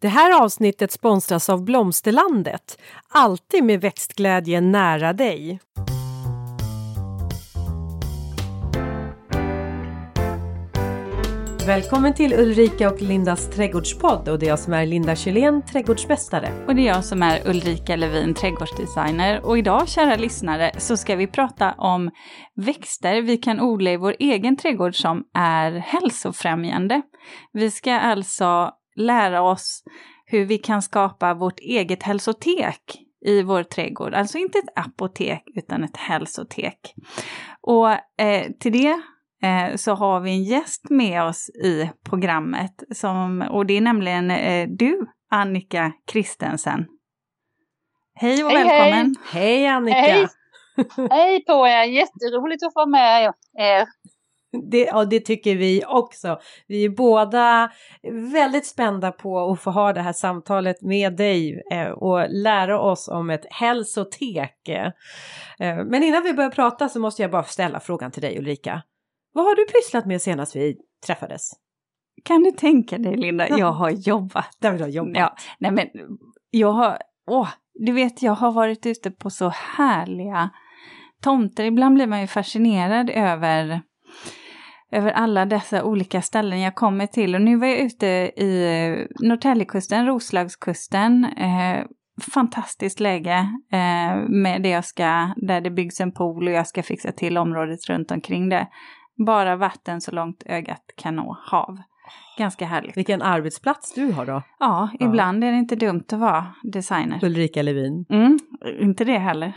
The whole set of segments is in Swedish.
Det här avsnittet sponsras av Blomsterlandet. Alltid med växtglädje nära dig. Välkommen till Ulrika och Lindas trädgårdspodd och det är jag som är Linda Kjellén, trädgårdsmästare. Och det är jag som är Ulrika Levin, trädgårdsdesigner. Och idag, kära lyssnare, så ska vi prata om växter vi kan odla i vår egen trädgård som är hälsofrämjande. Vi ska alltså lära oss hur vi kan skapa vårt eget hälsotek i vår trädgård. Alltså inte ett apotek utan ett hälsotek. Och eh, till det eh, så har vi en gäst med oss i programmet som, och det är nämligen eh, du, Annika Kristensen. Hej och hej, välkommen! Hej, hej Annika! Hej. hej på er! Jätteroligt att få med er. Det, ja, det tycker vi också. Vi är båda väldigt spända på att få ha det här samtalet med dig eh, och lära oss om ett hälsotek. Eh, men innan vi börjar prata så måste jag bara ställa frågan till dig Ulrika. Vad har du pysslat med senast vi träffades? Kan du tänka dig Linda, jag har jobbat. Där jag jobbat. Ja, nej men jag har, åh, du vet jag har varit ute på så härliga tomter. Ibland blir man ju fascinerad över över alla dessa olika ställen jag kommer till. Och nu var jag ute i Norrtäljekusten, Roslagskusten. Eh, fantastiskt läge eh, med det jag ska, där det byggs en pool och jag ska fixa till området runt omkring det. Bara vatten så långt ögat kan nå hav. Ganska härligt. Vilken arbetsplats du har då. Ja, ibland är det inte dumt att vara designer. Ulrika Levin. Mm, inte det heller.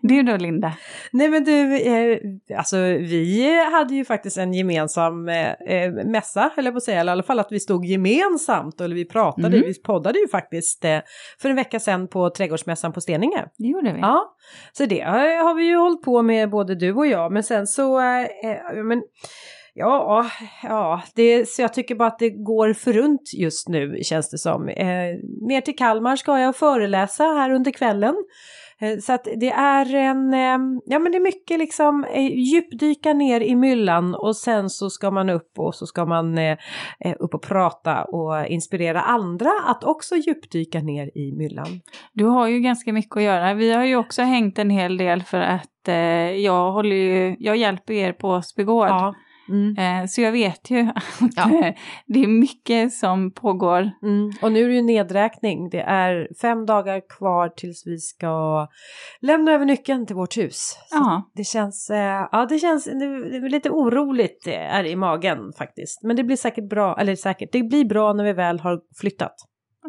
du då Linda? Nej men du, eh, alltså vi hade ju faktiskt en gemensam eh, mässa, höll jag på att säga, eller i alla fall att vi stod gemensamt, eller vi pratade, Mm. vi poddade ju faktiskt eh, för en vecka sedan på Trädgårdsmässan på Steninge. Det gjorde vi. Ja, så det har har vi ju hållit på med både du och jag, men sen så, eh, eh, men Ja, ja det, så jag tycker bara att det går för runt just nu känns det som. Eh, ner till Kalmar ska jag föreläsa här under kvällen. Eh, så att det är en, eh, ja men det är mycket liksom eh, djupdyka ner i myllan och sen så ska man upp och så ska man eh, eh, upp och prata och inspirera andra att också djupdyka ner i myllan. Du har ju ganska mycket att göra. Vi har ju också hängt en hel del för att eh, jag håller ju, jag hjälper er på Spegård. Ja. Mm. Eh, så jag vet ju att Ja. eh, det är mycket som pågår. Mm. Och nu är det ju nedräkning. Det är fem dagar kvar tills vi ska lämna över nyckeln till vårt hus. Det känns, eh, ja det känns det, är lite oroligt är i magen faktiskt. Men det blir säkert bra, eller säkert, det blir bra när vi väl har flyttat.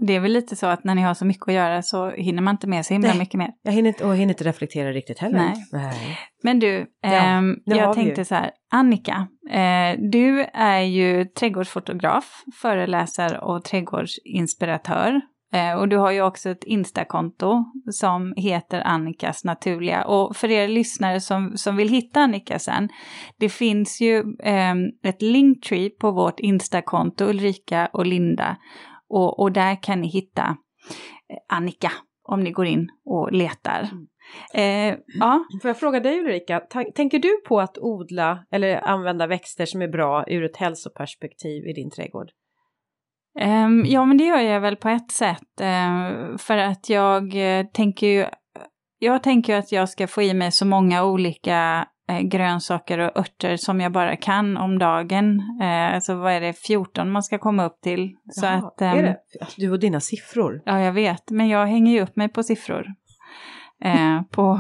Det är väl lite så att när ni har så mycket att göra så hinner man inte med så himla Nej. mycket mer. Jag hinner inte, och hinner inte reflektera riktigt heller. Nej. Nej. Men du, Ja, har jag vi ju. tänkte så här, Annika, eh, du är ju trädgårdsfotograf, föreläsare och trädgårdsinspiratör. Eh, och du har ju också ett Instakonto som heter Annikas naturliga. Och för er lyssnare som, som vill hitta Annika sen, det finns ju ehm, ett linktree på vårt Instakonto, Ulrika och Linda. Och, och där kan ni hitta eh, Annika om ni går in och letar. Eh, ja, Får jag fråga dig Ulrika, tänker du på att odla eller använda växter som är bra ur ett hälsoperspektiv i din trädgård? Ehm, ja, men det gör jag väl på ett sätt. ehm, för att jag eh, tänker ju... Jag tänker att jag ska få i mig så många olika eh, grönsaker och örter som jag bara kan om dagen. Eh, alltså vad är det, 14 man ska komma upp till. Så Jaha, att, ehm, är det? Du och dina siffror. Ja, jag vet, men jag hänger ju upp mig på siffror. Eh, på,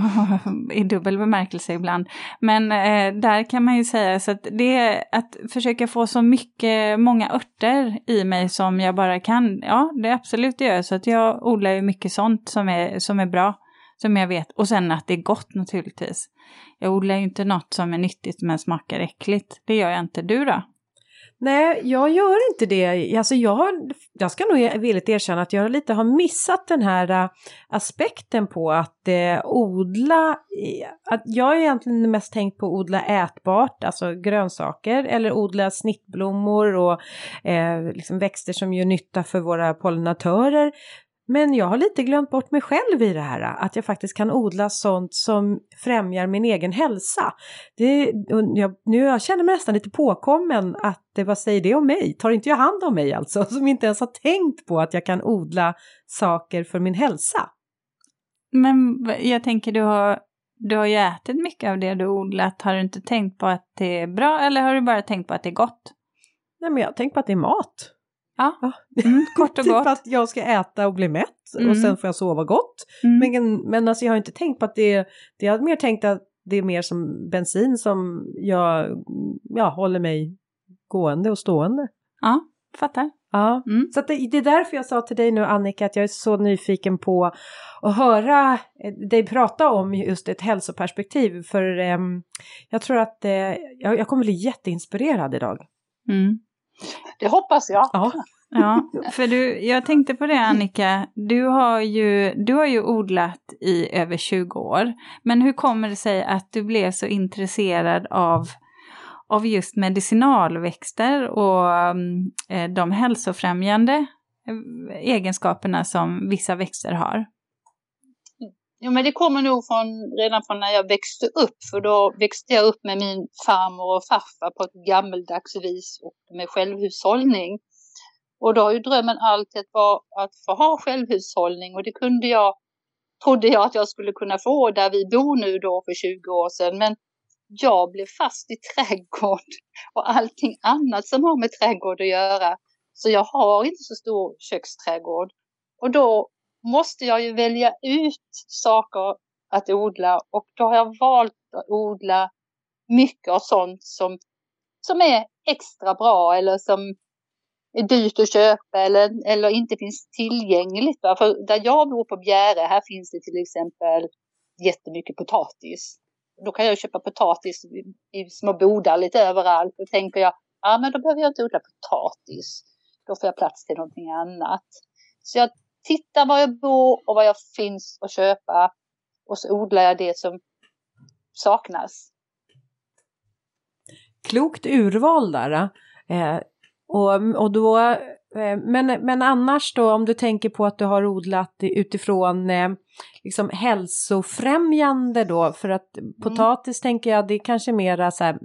I dubbel bemärkelse ibland. Men eh, där kan man ju säga så att det är att försöka få så mycket, många örter i mig som jag bara kan. Ja, det är absolut det gör jag. Så att jag odlar ju mycket sånt som är, som är bra, som jag vet. Och sen att det är gott naturligtvis. Jag odlar ju inte något som är nyttigt men smakar äckligt. Det gör jag inte. Du då? Nej, jag gör inte det. Alltså jag, har, jag ska nog villigt erkänna att jag lite har missat den här äh, aspekten på att eh, odla. Att jag har egentligen mest tänkt på att odla ätbart, alltså grönsaker, eller odla snittblommor och eh, liksom växter som gör nytta för våra pollinatörer. Men jag har lite glömt bort mig själv i det här, att jag faktiskt kan odla sånt som främjar min egen hälsa. Det, jag, nu jag känner mig nästan lite påkommen att, vad säger det om mig? Tar inte jag hand om mig alltså? Som inte ens har tänkt på att jag kan odla saker för min hälsa. Men jag tänker du har, du har ju ätit mycket av det du odlat. Har du inte tänkt på att det är bra eller har du bara tänkt på att det är gott? Nej men jag har tänkt på att det är mat. Ja, mm, kort och typ gott. att jag ska äta och bli mätt Mm. och sen får jag sova gott. Mm. Men, men alltså jag har inte tänkt på att det är, det jag har mer tänkt att det är mer som bensin som jag, ja, håller mig gående och stående. Ja, fattar. Ja, Mm. så det, det är därför jag sa till dig nu Annika att jag är så nyfiken på att höra eh, dig prata om just ett hälsoperspektiv. För ehm, jag tror att eh, jag, jag kommer bli jätteinspirerad idag. Mm. Det hoppas jag. Ja, Ja, för du, jag tänkte på det Annika, du har, ju, du har ju odlat i över 20 år. Men hur kommer det sig att du blev så intresserad av, av just medicinalväxter och mm, eh, de hälsofrämjande eh, egenskaperna som vissa växter har? Jo, men det kommer nog från, redan från när jag växte upp, för då växte jag upp med min farmor och farfar på ett gammeldags vis och med självhushållning. Och då har ju drömmen alltid varit att få ha självhushållning och det kunde jag, trodde jag att jag skulle kunna få där vi bor nu då för 20 år sedan. Men jag blev fast i trädgård och allting annat som har med trädgård att göra. Så jag har inte så stor köksträdgård. Och då måste jag ju välja ut saker att odla och då har jag valt att odla mycket av sånt som, som är extra bra eller som är dyrt att köpa eller, eller inte finns tillgängligt. Va? För där jag bor på Bjäre, här finns det till exempel jättemycket potatis. Då kan jag köpa potatis i, i små bodar lite överallt. Då tänker jag, ja men då behöver jag inte odla potatis. Då får jag plats till någonting annat. Så jag tittar var jag bor och vad jag finns att köpa. Och så odlar jag det som saknas. klokt urval där. Eh, och, och då, eh, men, men annars då om du tänker på att du har odlat utifrån eh, liksom hälsofrämjande då för att potatis tänker jag det är kanske mera så här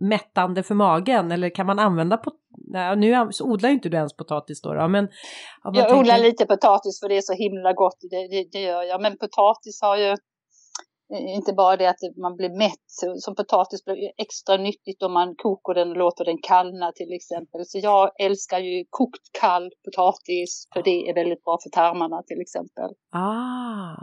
mättande för magen eller kan man använda pot- Nej, nu så odlar inte du ens potatis då, då men man Jag tänker- odlar lite potatis för det är så himla gott, det, det, det gör jag. Men potatis har ju inte bara det att man blir mätt, så- som potatis blir extra nyttigt om man kokar den och låter den kallna till exempel. Så jag älskar ju kokt kall potatis, för det är väldigt bra för tarmarna till exempel. Ah,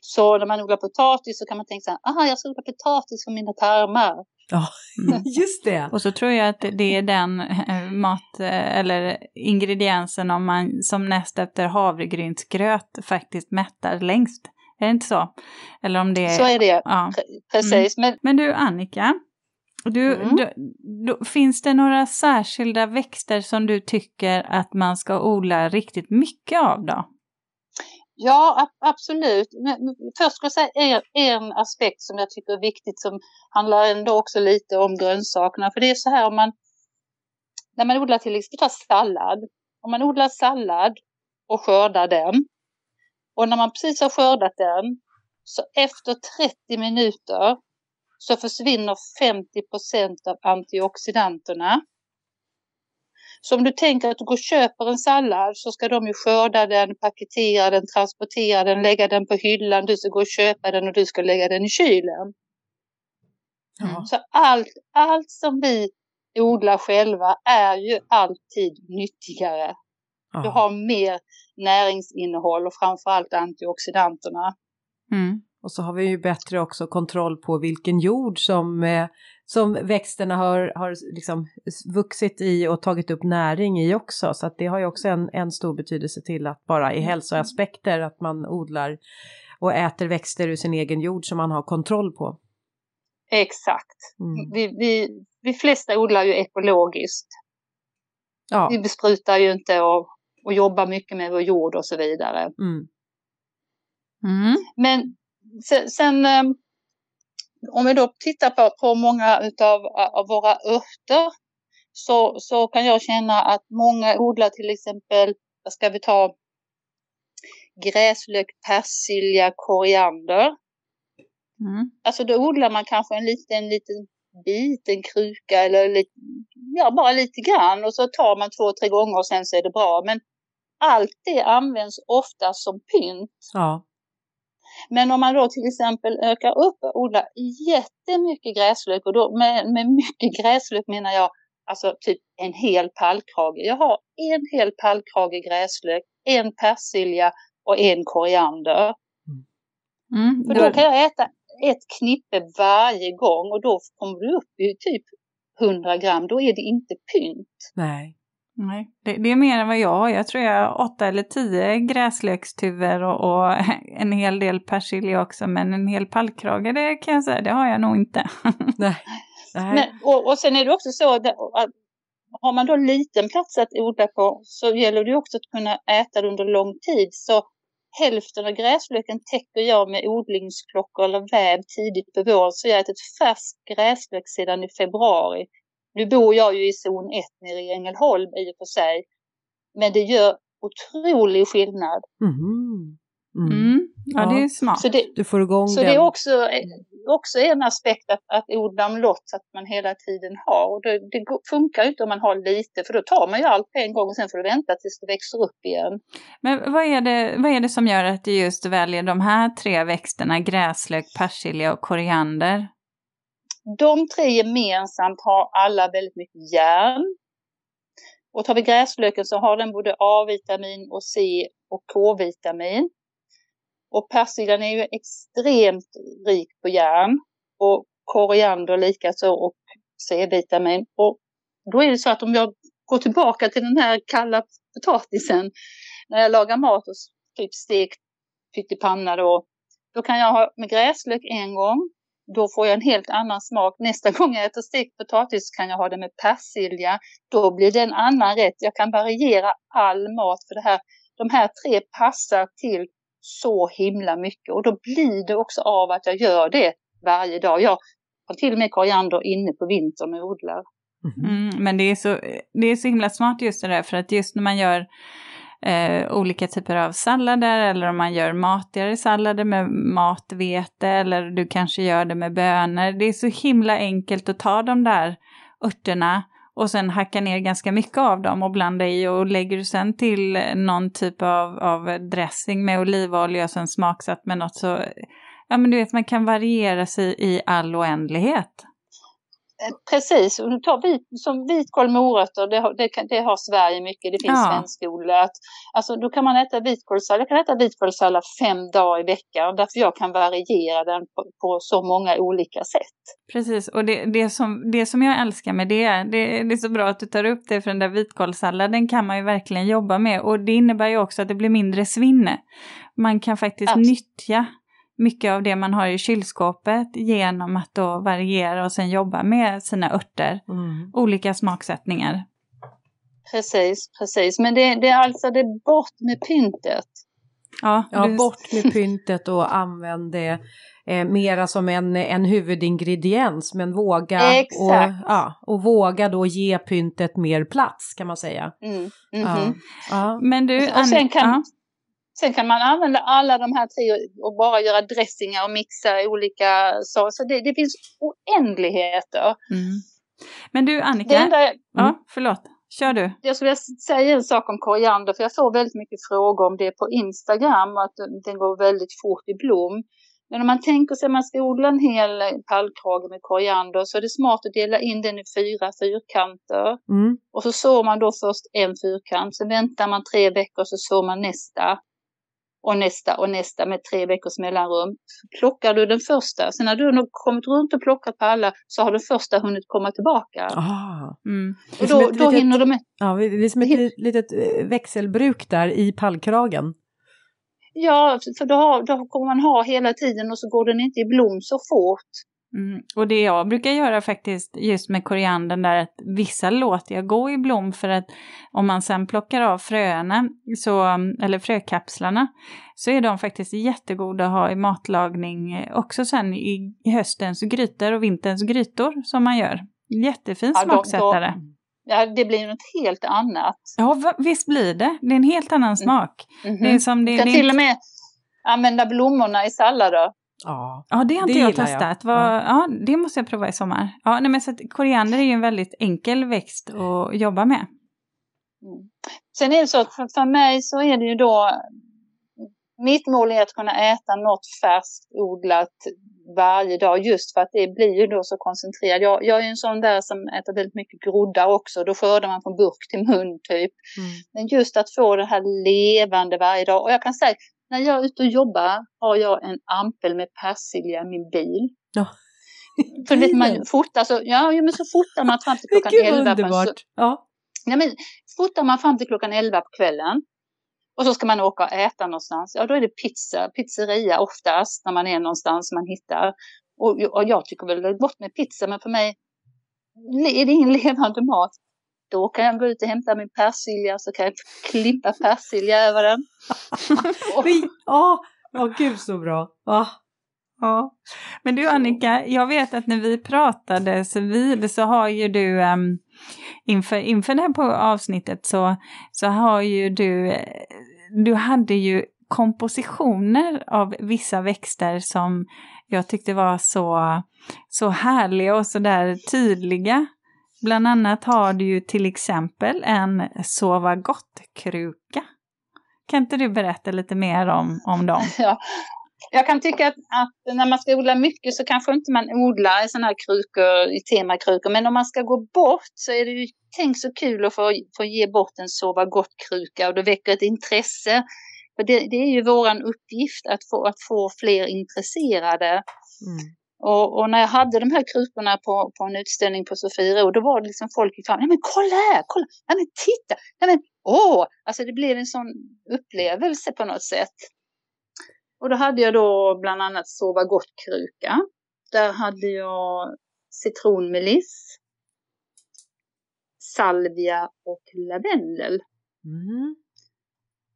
Så när man odlar potatis så kan man tänka så här, aha jag ska odla potatis för mina tarmar. ja, Mm. just det. Och så tror jag att det är den eh, mat eh, eller ingrediensen om man som näst efter havregrynsgröt faktiskt mättar längst. Är det inte så? Eller om det är... Så är det, Ja. precis. Men Men du Annika, du, Mm. du, du, finns det några särskilda växter som du tycker att man ska odla riktigt mycket av då? Ja, absolut. Men, först ska jag säga en, en aspekt som jag tycker är viktigt som handlar ändå också lite om grönsakerna. För det är så här om man, när man odlar till exempel sallad, om man odlar sallad och skördar den och när man precis har skördat den så efter 30 minuter så försvinner 50 procent av antioxidanterna. Så om du tänker att du går och köper en sallad så ska de ju skörda den, paketera den, transportera den, lägga den på hyllan. Du ska gå och köpa den och du ska lägga den i kylen. Ja. Så allt, allt som vi odlar själva är ju alltid nyttigare. Du har mer näringsinnehåll och framförallt antioxidanterna. Mm. Och så har vi ju bättre också kontroll på vilken jord som, eh, som växterna har, har liksom vuxit i och tagit upp näring i också. Så att det har ju också en, en stor betydelse till att bara i hälsoaspekter att man odlar och äter växter ur sin egen jord som man har kontroll på. Exakt. Mm. Vi, vi, vi flesta odlar ju ekologiskt. Ja, Vi besprutar ju inte och, och jobbar mycket med vår jord och så vidare. mm. Mm. Men sen, sen eh, om vi då tittar på, på många utav av våra örter så, så kan jag känna att många odlar till exempel, vad ska vi ta, gräslök, persilja, koriander. Mm. Alltså då odlar man kanske en liten, liten bit, en kruka eller lite, ja, bara lite grann och så tar man två, tre gånger och sen så är det bra. Men allt det används ofta som pynt. Ja. Men om man då till exempel ökar upp och odlar jättemycket gräslök och då med, med mycket gräslök menar jag alltså typ en hel pallkrage. Jag har en hel pallkrage gräslök, en persilja och en koriander. Mm. För då kan jag äta ett knippe varje gång och då kommer du upp i typ 100 gram. Då är det inte pynt. Nej. Nej, det, det, är mer än vad jag har. Jag tror jag har åtta eller tio gräslökstuvor och, och, en hel del persilja också. Men en hel pallkrage, det kan jag säga, det har jag nog inte. Nej. Nej. Men, och, och sen är det också så att har man då liten plats att odla på så gäller det också att kunna äta det under lång tid. Så hälften av gräslöken täcker jag med odlingsklockor eller väv tidigt på våren. Så jag har ätit färsk gräslök sedan i februari. Nu bor jag ju i zon 1 nere i Ängelholm i och för sig. Men det gör otrolig skillnad. Mm. Mm. Mm. Ja, det är smart. Så det, Du får igång så den. det är också, också en aspekt att, att odla omlott så att man hela tiden har. Och det, det funkar ju inte om man har lite för då tar man ju allt på en gång och sen får du vänta tills det växer upp igen. Men vad är, det, vad är det som gör att du just väljer de här tre växterna, gräslök, persilja och koriander? De tre gemensamt har alla väldigt mycket järn. Och tar vi gräslöken så har den både A-vitamin och C och K-vitamin. Och persiljan är ju extremt rik på järn och koriander likaså och C-vitamin. Och då är det så att om jag går tillbaka till den här kalla potatisen när jag lagar mat och typ stekt pyttipanna då, då kan jag ha med gräslök en gång. Då får jag en helt annan smak. Nästa gång jag äter stekt potatis kan jag ha det med persilja. Då blir det en annan rätt. Jag kan variera all mat för det här. De här tre passar till så himla mycket och då blir det också av att jag gör det varje dag. Jag har till och med koriander inne på vintern och odlar. Mm, men det är, så, det är så himla smart just det där för att just när man gör eh, olika typer av sallader eller om man gör matigare sallader med matvete eller du kanske gör det med bönor. Det är så himla enkelt att ta de där örterna och sen hacka ner ganska mycket av dem och blanda i och lägger du sen till någon typ av, av dressing med olivolja och sen smaksatt med något så, ja men du vet man kan variera sig i all oändlighet. Precis, och du tar vit, som vitkål, morötter, det, har, det, det har Sverige mycket, det finns Ja. svenskodlat. Alltså då kan man äta vitkålssallad, jag kan äta vitkålssallad fem dagar i veckan därför jag kan variera den på, på så många olika sätt. Precis, och det, det, som, det som jag älskar med det, det, det är så bra att du tar upp det, för den där vitkålssalladen kan man ju verkligen jobba med. Och det innebär ju också att det blir mindre svinne. Man kan faktiskt Absolut. nyttja mycket av det man har i kylskåpet genom att då variera och sen jobba med sina örter. Mm. Olika smaksättningar. Precis, precis. Men det, det är alltså det är bort med pyntet. Ja, Ja, du- bort med pyntet och använd det eh, mera som en, en huvudingrediens. Men våga, och, Exakt. ja, och våga då ge pyntet mer plats kan man säga. Mm. Ja. mhm. Ja. Men du, Och sen kan- ja. Sen kan man använda alla de här tre och- och bara göra dressingar och mixa olika saker. Så det, det finns oändligheter. Mm. Men du Annika, enda, ja förlåt, kör du. jag skulle säga en sak om koriander, för jag får väldigt mycket frågor om det på Instagram, att den går väldigt fort i blom. Men om man tänker sig att man ska odla en hel pallkrage med koriander så är det smart att dela in den i fyra fyrkanter. Mm. Och så sår man då först en fyrkant, sen väntar man tre veckor så sår man nästa. Och nästa och nästa med tre veckors mellanrum. Plockar du den första, sen när du har kommit runt och plockat på alla så har den första hunnit komma tillbaka. Ah. Mm. Det är Och som då, ett då litet- hinner du med. Ja, det är som ett litet eh, växelbruk där i pallkragen. Ja, för då, har, då kommer man ha hela tiden och så går den inte i blom så fort. Mm. Och det jag brukar göra faktiskt just med koriandern där att vissa låter jag gå i blom för att om man sen plockar av fröna, så, eller frökapslarna, så är de faktiskt jättegoda att ha i matlagning också sen i höstens grytor och vinterns grytor som man gör. Jättefin Ja, smaksättare. Ja, det blir något helt annat. Ja, visst blir det. Det är en helt annan mm. smak. Mm -hmm. Det är som det, kan det till och med använda blommorna i sallader. Ja, ja det har inte det jag testat. Jag. Var, ja. ja. det måste jag prova i sommar. Ja, nej, men så koriander är ju en väldigt enkel växt att jobba med. Mm. Sen är det så att för, för mig så är det ju då mitt mål är att kunna äta något färskt odlat varje dag just för att det blir ju då så koncentrerat. Jag, jag är en sån där som äter väldigt mycket groddar också. Då skördar man från burk till mun typ. Mm. Men just att få det här levande varje dag. Och jag kan säga, när jag är ute och jobbar har jag en ampel med persilja i min bil. Ja. För vet man fotar så, ja, men så fotar man fram till klockan 11. På ja. Ja, men fotar man fram till klockan 11 på kvällen och så ska man åka och äta någonstans. Ja, då är det pizza, pizzeria oftast när man är någonstans man hittar. Och, och jag tycker väl det är gott med pizza, men för mig är det ingen levande mat. Då kan jag gå ut och hämta min persilja så kan jag klippa persilja över den. Ja, oh, oh, gud så bra. Oh. Ja. Men du Annika, jag vet att när vi pratade civil så har ju du um, inför, inför det här på avsnittet så, så har ju du, eh, du hade ju kompositioner av vissa växter som jag tyckte var så, så härliga och så där tydliga. Bland annat har du ju till exempel en sova gott-kruka. Kan inte du berätta lite mer om, om dem? Ja, jag kan tycka att, att, när man ska odla mycket så kanske inte man odlar i sådana här krukor, i temakrukor. Men om man ska gå bort så är det ju tänk så kul att få, få ge bort en sova gott-kruka och det väcker ett intresse. För det, det är ju våran uppgift att få, att få fler intresserade. Mm. Och, och, när jag hade de här krukorna på, på en utställning på Sofiero, då var det liksom folk i familjen, men kolla här, kolla, ja men titta, ja men åh, alltså det blev en sån upplevelse på något sätt. Och då hade jag då bland annat Sova gott-kruka. Där hade jag citronmeliss, salvia och lavendel. Mm.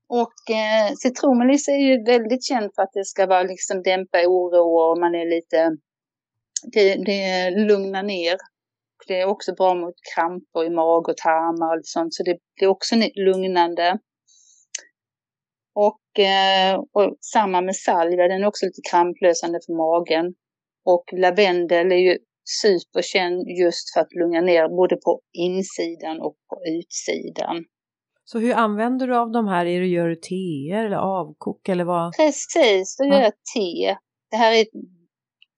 Och eh, citronmeliss är ju väldigt känt för att det ska vara liksom dämpa oro och man är lite, det, det lugnar ner. Det är också bra mot kramper i mag och tarmar och sånt så det, det är också lugnande. Och, eh, och samma med salvia, den är också lite kramplösande för magen. Och lavendel är ju superkänd just för att lugna ner både på insidan och på utsidan. Så hur använder du av de här? Är det, gör du teer eller avkok eller vad? Precis, då gör jag te. Det här är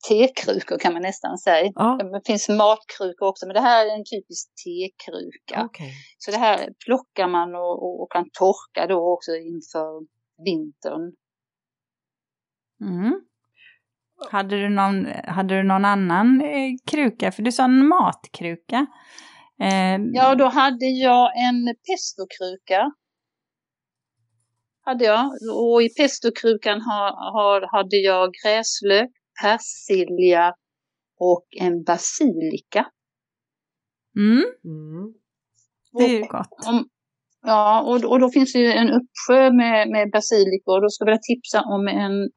tekrukor kan man nästan säga. Ja. Det finns matkrukor också men det här är en typisk tekruka. Okay. Så det här plockar man och, och, och, kan torka då också inför vintern. Mm. Hade, du någon, hade du någon annan eh, kruka? För du sa en matkruka. Eh... Ja, då hade jag en pestokruka. Hade jag. Och i pestokrukan har, har, hade jag gräslök, persilja och en basilika. Mm. Mm. Det är ju gott. Om, ja, och, och då finns det ju en uppsjö med, med basilika och då ska jag vilja tipsa om en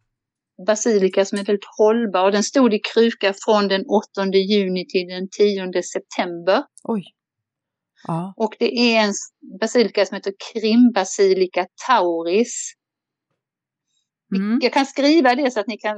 basilika som är väldigt hållbar. Och den stod i kruka från den 8 juni till den 10 september. Oj. Ja. Och det är en basilika som heter Krimbasilika tauris. Mm. Jag kan skriva det så att ni kan,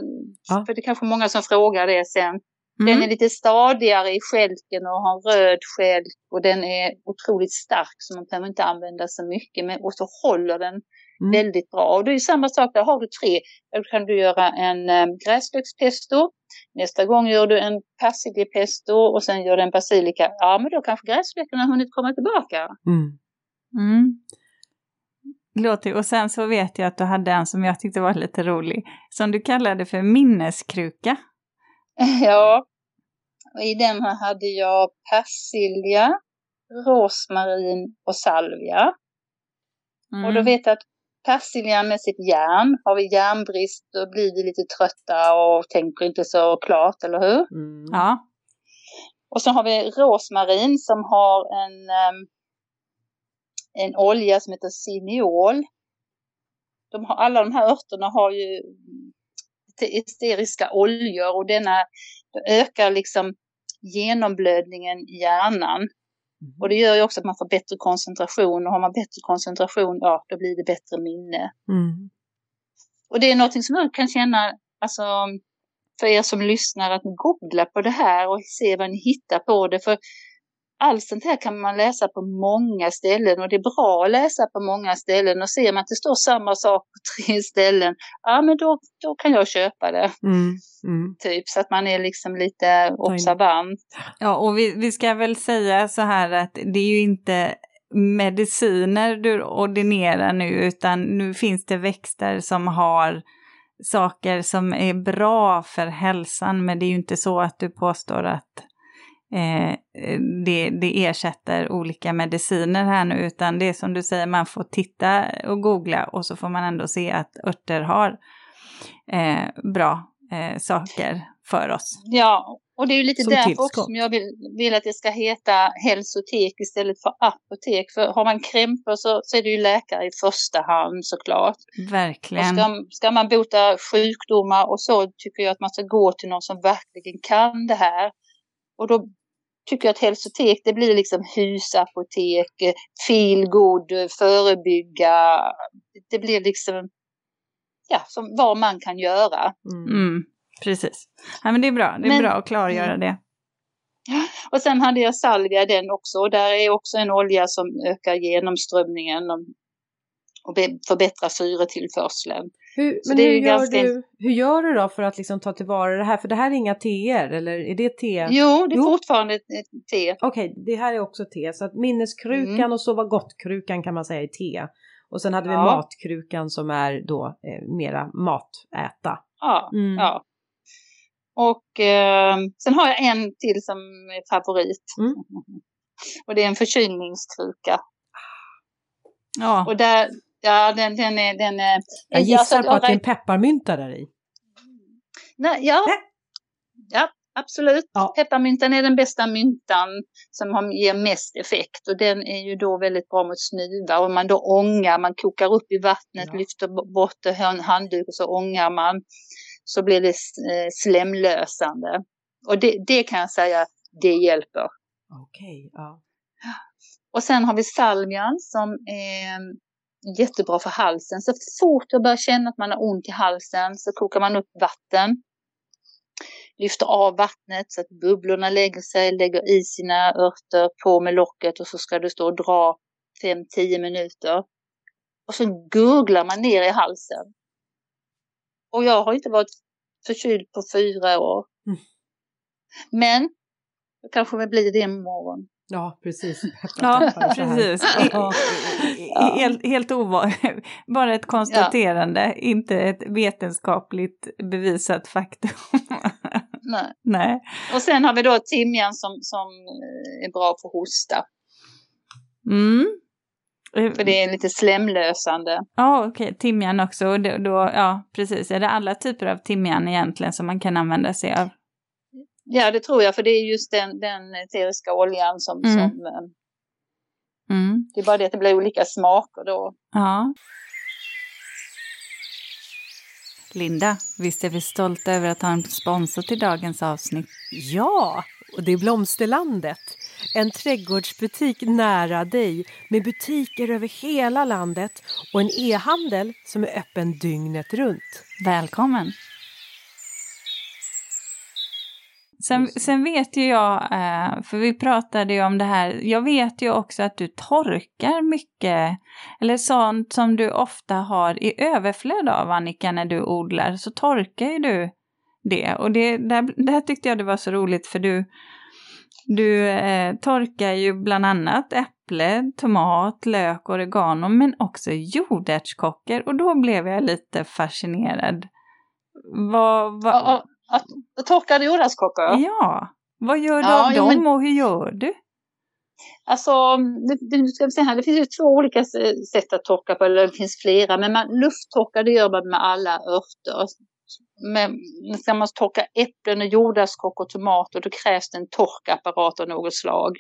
ja. för det är kanske många som frågar det sen. Mm. Den är lite stadigare i skälken och har röd skälk och den är otroligt stark så man behöver inte använda så mycket. Men, och så håller den mm. väldigt bra. Och det är samma sak, där har du tre. Då kan du göra en um, gräslökspesto. Nästa gång gör du en persiljepesto och sen gör du en basilika. Ja, men då kanske gräslöken har hunnit komma tillbaka. Mm. Låter, och sen så vet jag att du hade en som jag tyckte var lite rolig, som du kallade för minneskruka. Ja, och i den här hade jag persilja, rosmarin och salvia. Mm. Och då mm. vet jag att persiljan med sitt järn, har vi järnbrist då blir vi lite trötta och tänker inte så klart, eller hur? Mm. Ja. Och så har vi rosmarin som har en, um, en olja som heter siniol. De har, alla de här örterna har ju esteriska oljor och denna ökar liksom genomblödningen i hjärnan. Mm. Och det gör ju också att man får bättre koncentration och har man bättre koncentration, ja då blir det bättre minne. Mm. Och det är någonting som jag kan känna, alltså för er som lyssnar, att googla på det här och se vad ni hittar på det. För allt sånt här kan man läsa på många ställen och det är bra att läsa på många ställen och ser man att det står samma sak på tre ställen, ja men då, då kan jag köpa det. Mm, mm. Typ så att man är liksom lite observant. Ja och vi, vi ska väl säga så här att det är ju inte mediciner du ordinerar nu utan nu finns det växter som har saker som är bra för hälsan men det är ju inte så att du påstår att eh, det, det ersätter olika mediciner här nu, utan det är som du säger, man får titta och googla och så får man ändå se att örter har eh, bra eh, saker för oss. Ja, och det är ju lite som därför tillskott. också som jag vill, vill, att det ska heta hälsotek istället för apotek. För har man krämpor så, så är det ju läkare i första hand såklart. Verkligen. Och ska, ska man bota sjukdomar och så tycker jag att man ska gå till någon som verkligen kan det här. Och då tycker att hälsotek det blir liksom husapotek, feelgood, förebygga. Det blir liksom ja, som vad man kan göra. Mm. Mm, precis. Ja, men det är bra, det är men, bra att klargöra det. Och sen hade jag salvia den också och där är också en olja som ökar genomströmningen och förbättrar syretillförseln. Hur, men hur, gör ganska... du, hur gör du då för att liksom ta tillvara det här? För det här är inga teer eller är det te? Jo, det är jo. fortfarande te. Okej, okay, det här är också te. Så att minneskrukan mm. och sova gott-krukan kan man säga är te. Och sen hade vi ja. matkrukan som är då eh, mera matäta. Ja, mm. ja. Och eh, sen har jag en till som är favorit. Mm. Och det är en förkylningskruka. Ja. Och där, Ja, den, den är... Den är jag gissar alltså, på att det är en pepparmynta där i. Nej, ja. Nej. Ja, absolut. Ja. Pepparmyntan är den bästa myntan som ger mest effekt och den är ju då väldigt bra mot snuva. Och man då ångar, man kokar upp i vattnet, ja. lyfter bort en handduk och så ångar man. Så blir det eh, slemlösande. Och det, det kan jag säga, det hjälper. Okej, okay, ja. Och sen har vi salmian som är jättebra för halsen. Så fort jag börjar känna att man har ont i halsen så kokar man upp vatten. Lyfter av vattnet så att bubblorna lägger sig, lägger i sina örter på med locket och så ska du stå och dra 5-10 minuter. Och så gurglar man ner i halsen. Och jag har inte varit förkyld på fyra år. Mm. Men det kanske blir det imorgon. Ja, precis. ja, precis. helt, helt ovanligt. Bara ett konstaterande, ja. inte ett vetenskapligt bevisat faktum. Nej. Nej. Och sen har vi då timjan som, som är bra för hosta. Mm. För det är lite slemlösande. Ja, okej, okay. timjan också. Då, då, ja, precis. Är det alla typer av timjan egentligen som man kan använda sig av? Ja, det tror jag, för det är just den, den eteriska oljan som... Mm. som eh, mm. Det är bara det att det blir olika smaker då. Ja. Linda, visst är vi stolta över att ha en sponsor till dagens avsnitt? Ja, och det är Blomsterlandet. En trädgårdsbutik nära dig med butiker över hela landet och en e-handel som är öppen dygnet runt. Välkommen! Sen, sen vet ju jag, eh, för vi pratade ju om det här, jag vet ju också att du torkar mycket, eller sånt som du ofta har i överflöd av Annika när du odlar, så torkar ju du det. Och det där, där tyckte jag det var så roligt för du, du eh, torkar ju bland annat äpple, tomat, lök, oregano men också jordärtskockor. Och då blev jag lite fascinerad. Vad, vad, att, torkade jordärtskockor? Ja. Vad gör du ja, av dem men... och hur gör du? Alltså, det, ska vi säga här, det finns ju två olika sätt att torka på, eller det finns flera, men man, lufttorkar det gör man med alla örter. Men ska man torka äpplen, och jordärtskockor och tomater då krävs det en torkapparat av något slag.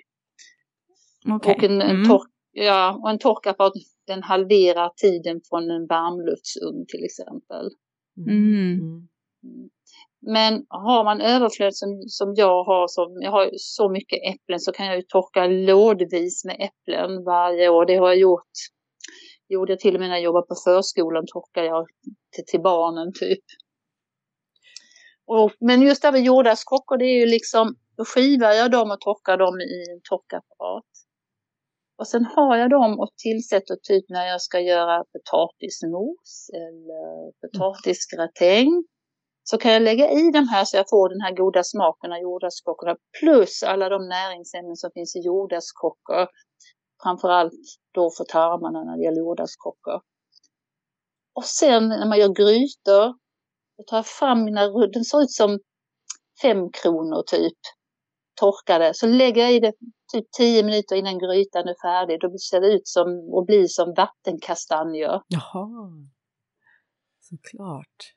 Okay. Och en, en, mm. tork, ja, och en torkapparat den halverar tiden från en varmluftsugn till exempel. Mm. mm. Men har man överflöd som, som jag har, som jag har så mycket äpplen så kan jag ju torka lådvis med äpplen varje år. Det har jag gjort. Gjorde jag till och med när jag jobbade på förskolan torkade jag till, till barnen typ. Och, men just det här med jordärtskockor, det är ju liksom, då skivar jag dem och torkar dem i en torkapparat. Och sen har jag dem och tillsätter typ när jag ska göra potatismos eller potatisgratäng. Så kan jag lägga i de här så jag får den här goda smaken av jordärtskockorna plus alla de näringsämnen som finns i jordärtskockor. Framförallt då för tarmarna när det gäller jordärtskockor. Och sen när man gör grytor, då tar jag fram mina, den ser ut som fem kronor typ, torkade. Så lägger jag i det typ tio minuter innan grytan är färdig. Då ser det ut som och blir som vattenkastanjer. Jaha, såklart.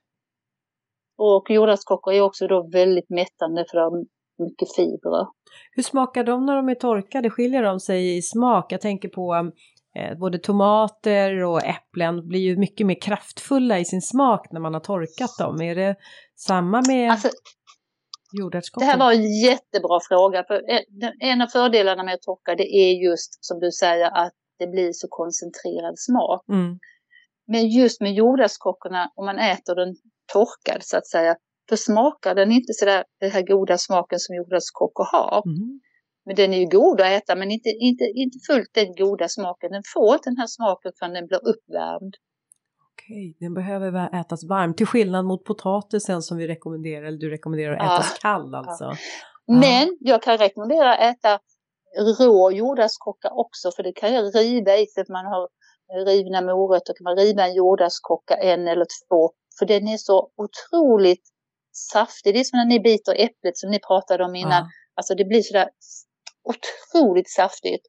Och jordärtskockor är också då väldigt mättande för de har mycket fibrer. Hur smakar de när de är torkade? Skiljer de sig i smak? Jag tänker på eh, både tomater och äpplen blir ju mycket mer kraftfulla i sin smak när man har torkat dem. Är det samma med alltså, jordärtskockor? Det här var en jättebra fråga. För en av fördelarna med att torka det är just som du säger att det blir så koncentrerad smak. Mm. Men just med jordärtskockorna, om man äter den torkad så att säga, då smakar den inte sådär den här goda smaken som jordärtskockor har. Mm. Men den är ju god att äta men inte, inte, inte fullt den goda smaken. Den får inte den här smaken förrän den blir uppvärmd. Okej, den behöver ätas varm till skillnad mot potatisen som vi rekommenderar, eller du rekommenderar att ätas ja. kall alltså. Ja. Men jag kan rekommendera att äta rå jordärtskocka också för det kan jag riva i för man har rivna morötter kan man riva en jordärtskocka en eller två för den är så otroligt saftig. Det är som när ni biter äpplet som ni pratade om innan. Ja. Alltså det blir sådär otroligt saftigt.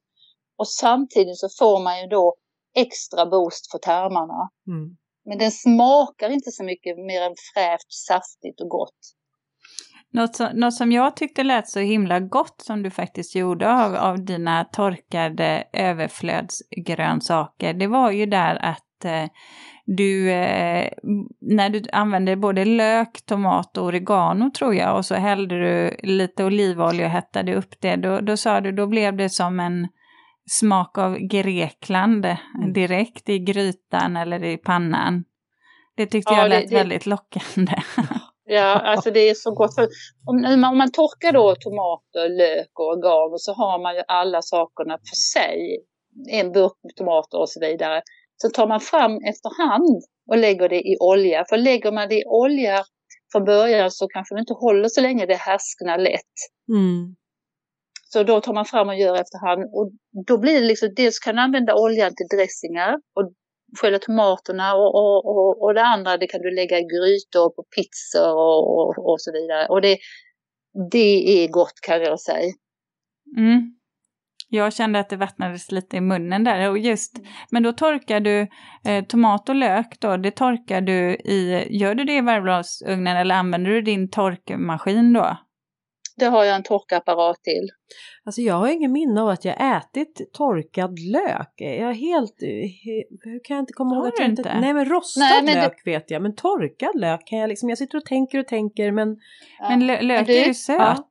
Och samtidigt så får man ju då extra boost för tarmarna. Mm. Men den smakar inte så mycket mer än fräscht, saftigt och gott. Något som, något som jag tyckte lät så himla gott som du faktiskt gjorde av, av dina torkade överflödsgrönsaker, det var ju där att eh, du, eh, när du använde både lök, tomat och oregano tror jag, och så hällde du lite olivolja och hettade upp det, då, då sa du, då blev det som en smak av Grekland mm. direkt i grytan eller i pannan. Det tyckte ja, jag lät det, det... väldigt lockande. Ja, alltså det är så gott. För om, om man torkar då tomater, lök och oregano så har man ju alla sakerna för sig. En burk tomater och så vidare. Så tar man fram efterhand och lägger det i olja. För lägger man det i olja från början så kanske det inte håller så länge, det härsknar lätt. Mm. Så då tar man fram och gör efterhand. Och då blir det liksom, dels kan du använda oljan till dressingar och Själva tomaterna och, och, och, och det andra det kan du lägga i grytor på pizzor och, och, och så vidare. Och det, det är gott kan jag säga. Mm. Jag kände att det vattnades lite i munnen där. Och just, men då torkar du eh, tomat och lök då, det torkar du i, gör du det i varmblåsugnen eller använder du din torkmaskin då? Det har jag en torkapparat till. Alltså jag har ingen minne av att jag ätit torkad lök. Jag är helt... Hur kan jag inte komma ihåg att jag inte? Nej men rostad Nej, men lök det... vet jag, men torkad lök kan jag liksom... Jag sitter och tänker och tänker men... Ja. Men lök det... är ju söt. Ja.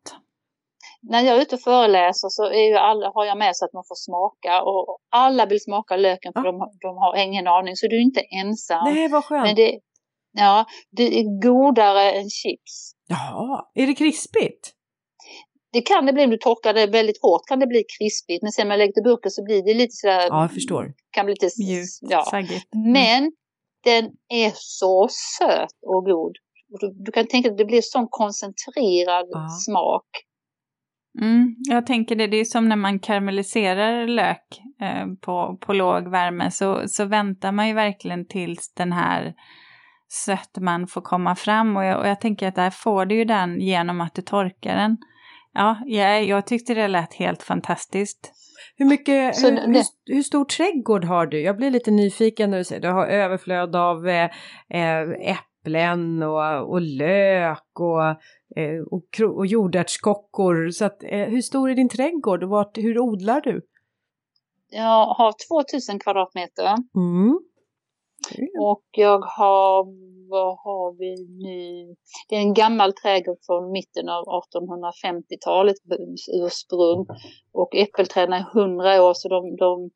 När jag är ute och föreläser så är ju alla, har jag med sig att man får smaka och alla vill smaka löken för ja. de, de har ingen aning så du är inte ensam. Nej vad skönt. Men det, ja, det är godare än chips. Jaha, är det krispigt? Det kan det bli om du torkar det väldigt hårt kan det bli krispigt men sen när man lägger till burken så blir det lite sådär. Ja, jag förstår. Kan bli lite mjukt, ja. saggigt. Mm. Men den är så söt och god. Du, du kan tänka dig att det blir sån koncentrerad ja. smak. Mm, jag tänker det, det är som när man karamelliserar lök eh, på, på låg värme så, så väntar man ju verkligen tills den här sötman får komma fram och jag, och jag tänker att där får du ju den genom att du torkar den. Ja, jag, jag tyckte det lät helt fantastiskt. Hur mycket, hur, hur, hur, stor trädgård har du? Jag blir lite nyfiken när du säger du har överflöd av eh, eh äpplen och, och lök och, eh, och, och jordärtskockor. Så att, eh, hur stor är din trädgård och vart, hur odlar du? Jag har 2000 kvadratmeter. Mm. Mm. Och jag har, vad har vi nu? Det är en gammal trädgård från mitten av 1850-talet ursprung. Och äppelträden är 100 år så de, de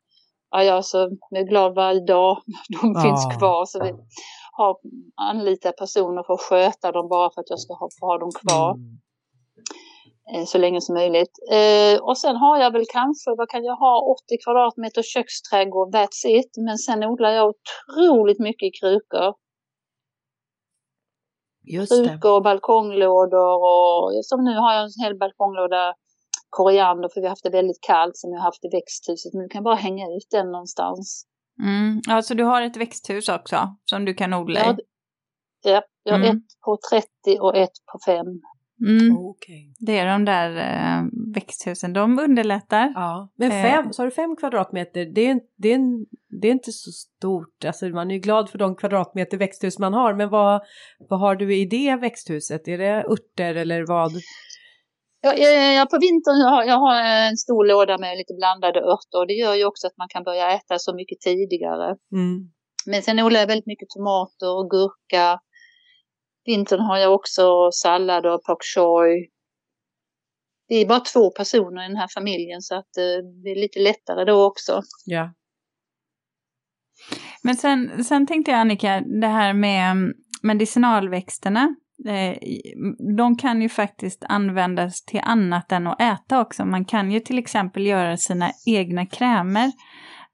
ja, jag så är glad varje dag de ja. finns kvar. Så vi har anlitat personer för att sköta dem bara för att jag ska ha, ha dem kvar. Mm. Eh, så länge som möjligt. Eh, och sen har jag väl kanske, vad kan jag ha, 80 kvadratmeter köksträdgård, that's it. Men sen odlar jag otroligt mycket i krukor. Just krukor och balkonglådor och som nu har jag en hel balkonglåda koriander för vi har haft det väldigt kallt som jag har haft i växthuset. Men du kan bara hänga ut den någonstans. Mm. Ja, så du har ett växthus också som du kan odla i? Ja, ja jag har mm. ett på 30 och ett på 5. Mm. Okay. Det är de där eh, växthusen, de underlättar. Ja. Men eh. fem, eh. så har du fem kvadratmeter, det är, det, är, det är inte så stort. Alltså man är ju glad för de kvadratmeter växthus man har, men vad, vad har du i det växthuset? Är det örter eller vad? Ja, ja, på vintern jag har jag har en stor låda med lite blandade örter och det gör ju också att man kan börja äta så mycket tidigare. Mm. Men sen odlar jag väldigt mycket tomater och gurka, Vintern har jag också sallad och pak choi. Vi är bara två personer i den här familjen så att eh, det är lite lättare då också. Ja. Men sen, sen tänkte jag Annika, det här med mm, medicinalväxterna. Eh, de kan ju faktiskt användas till annat än att äta också. Man kan ju till exempel göra sina egna krämer.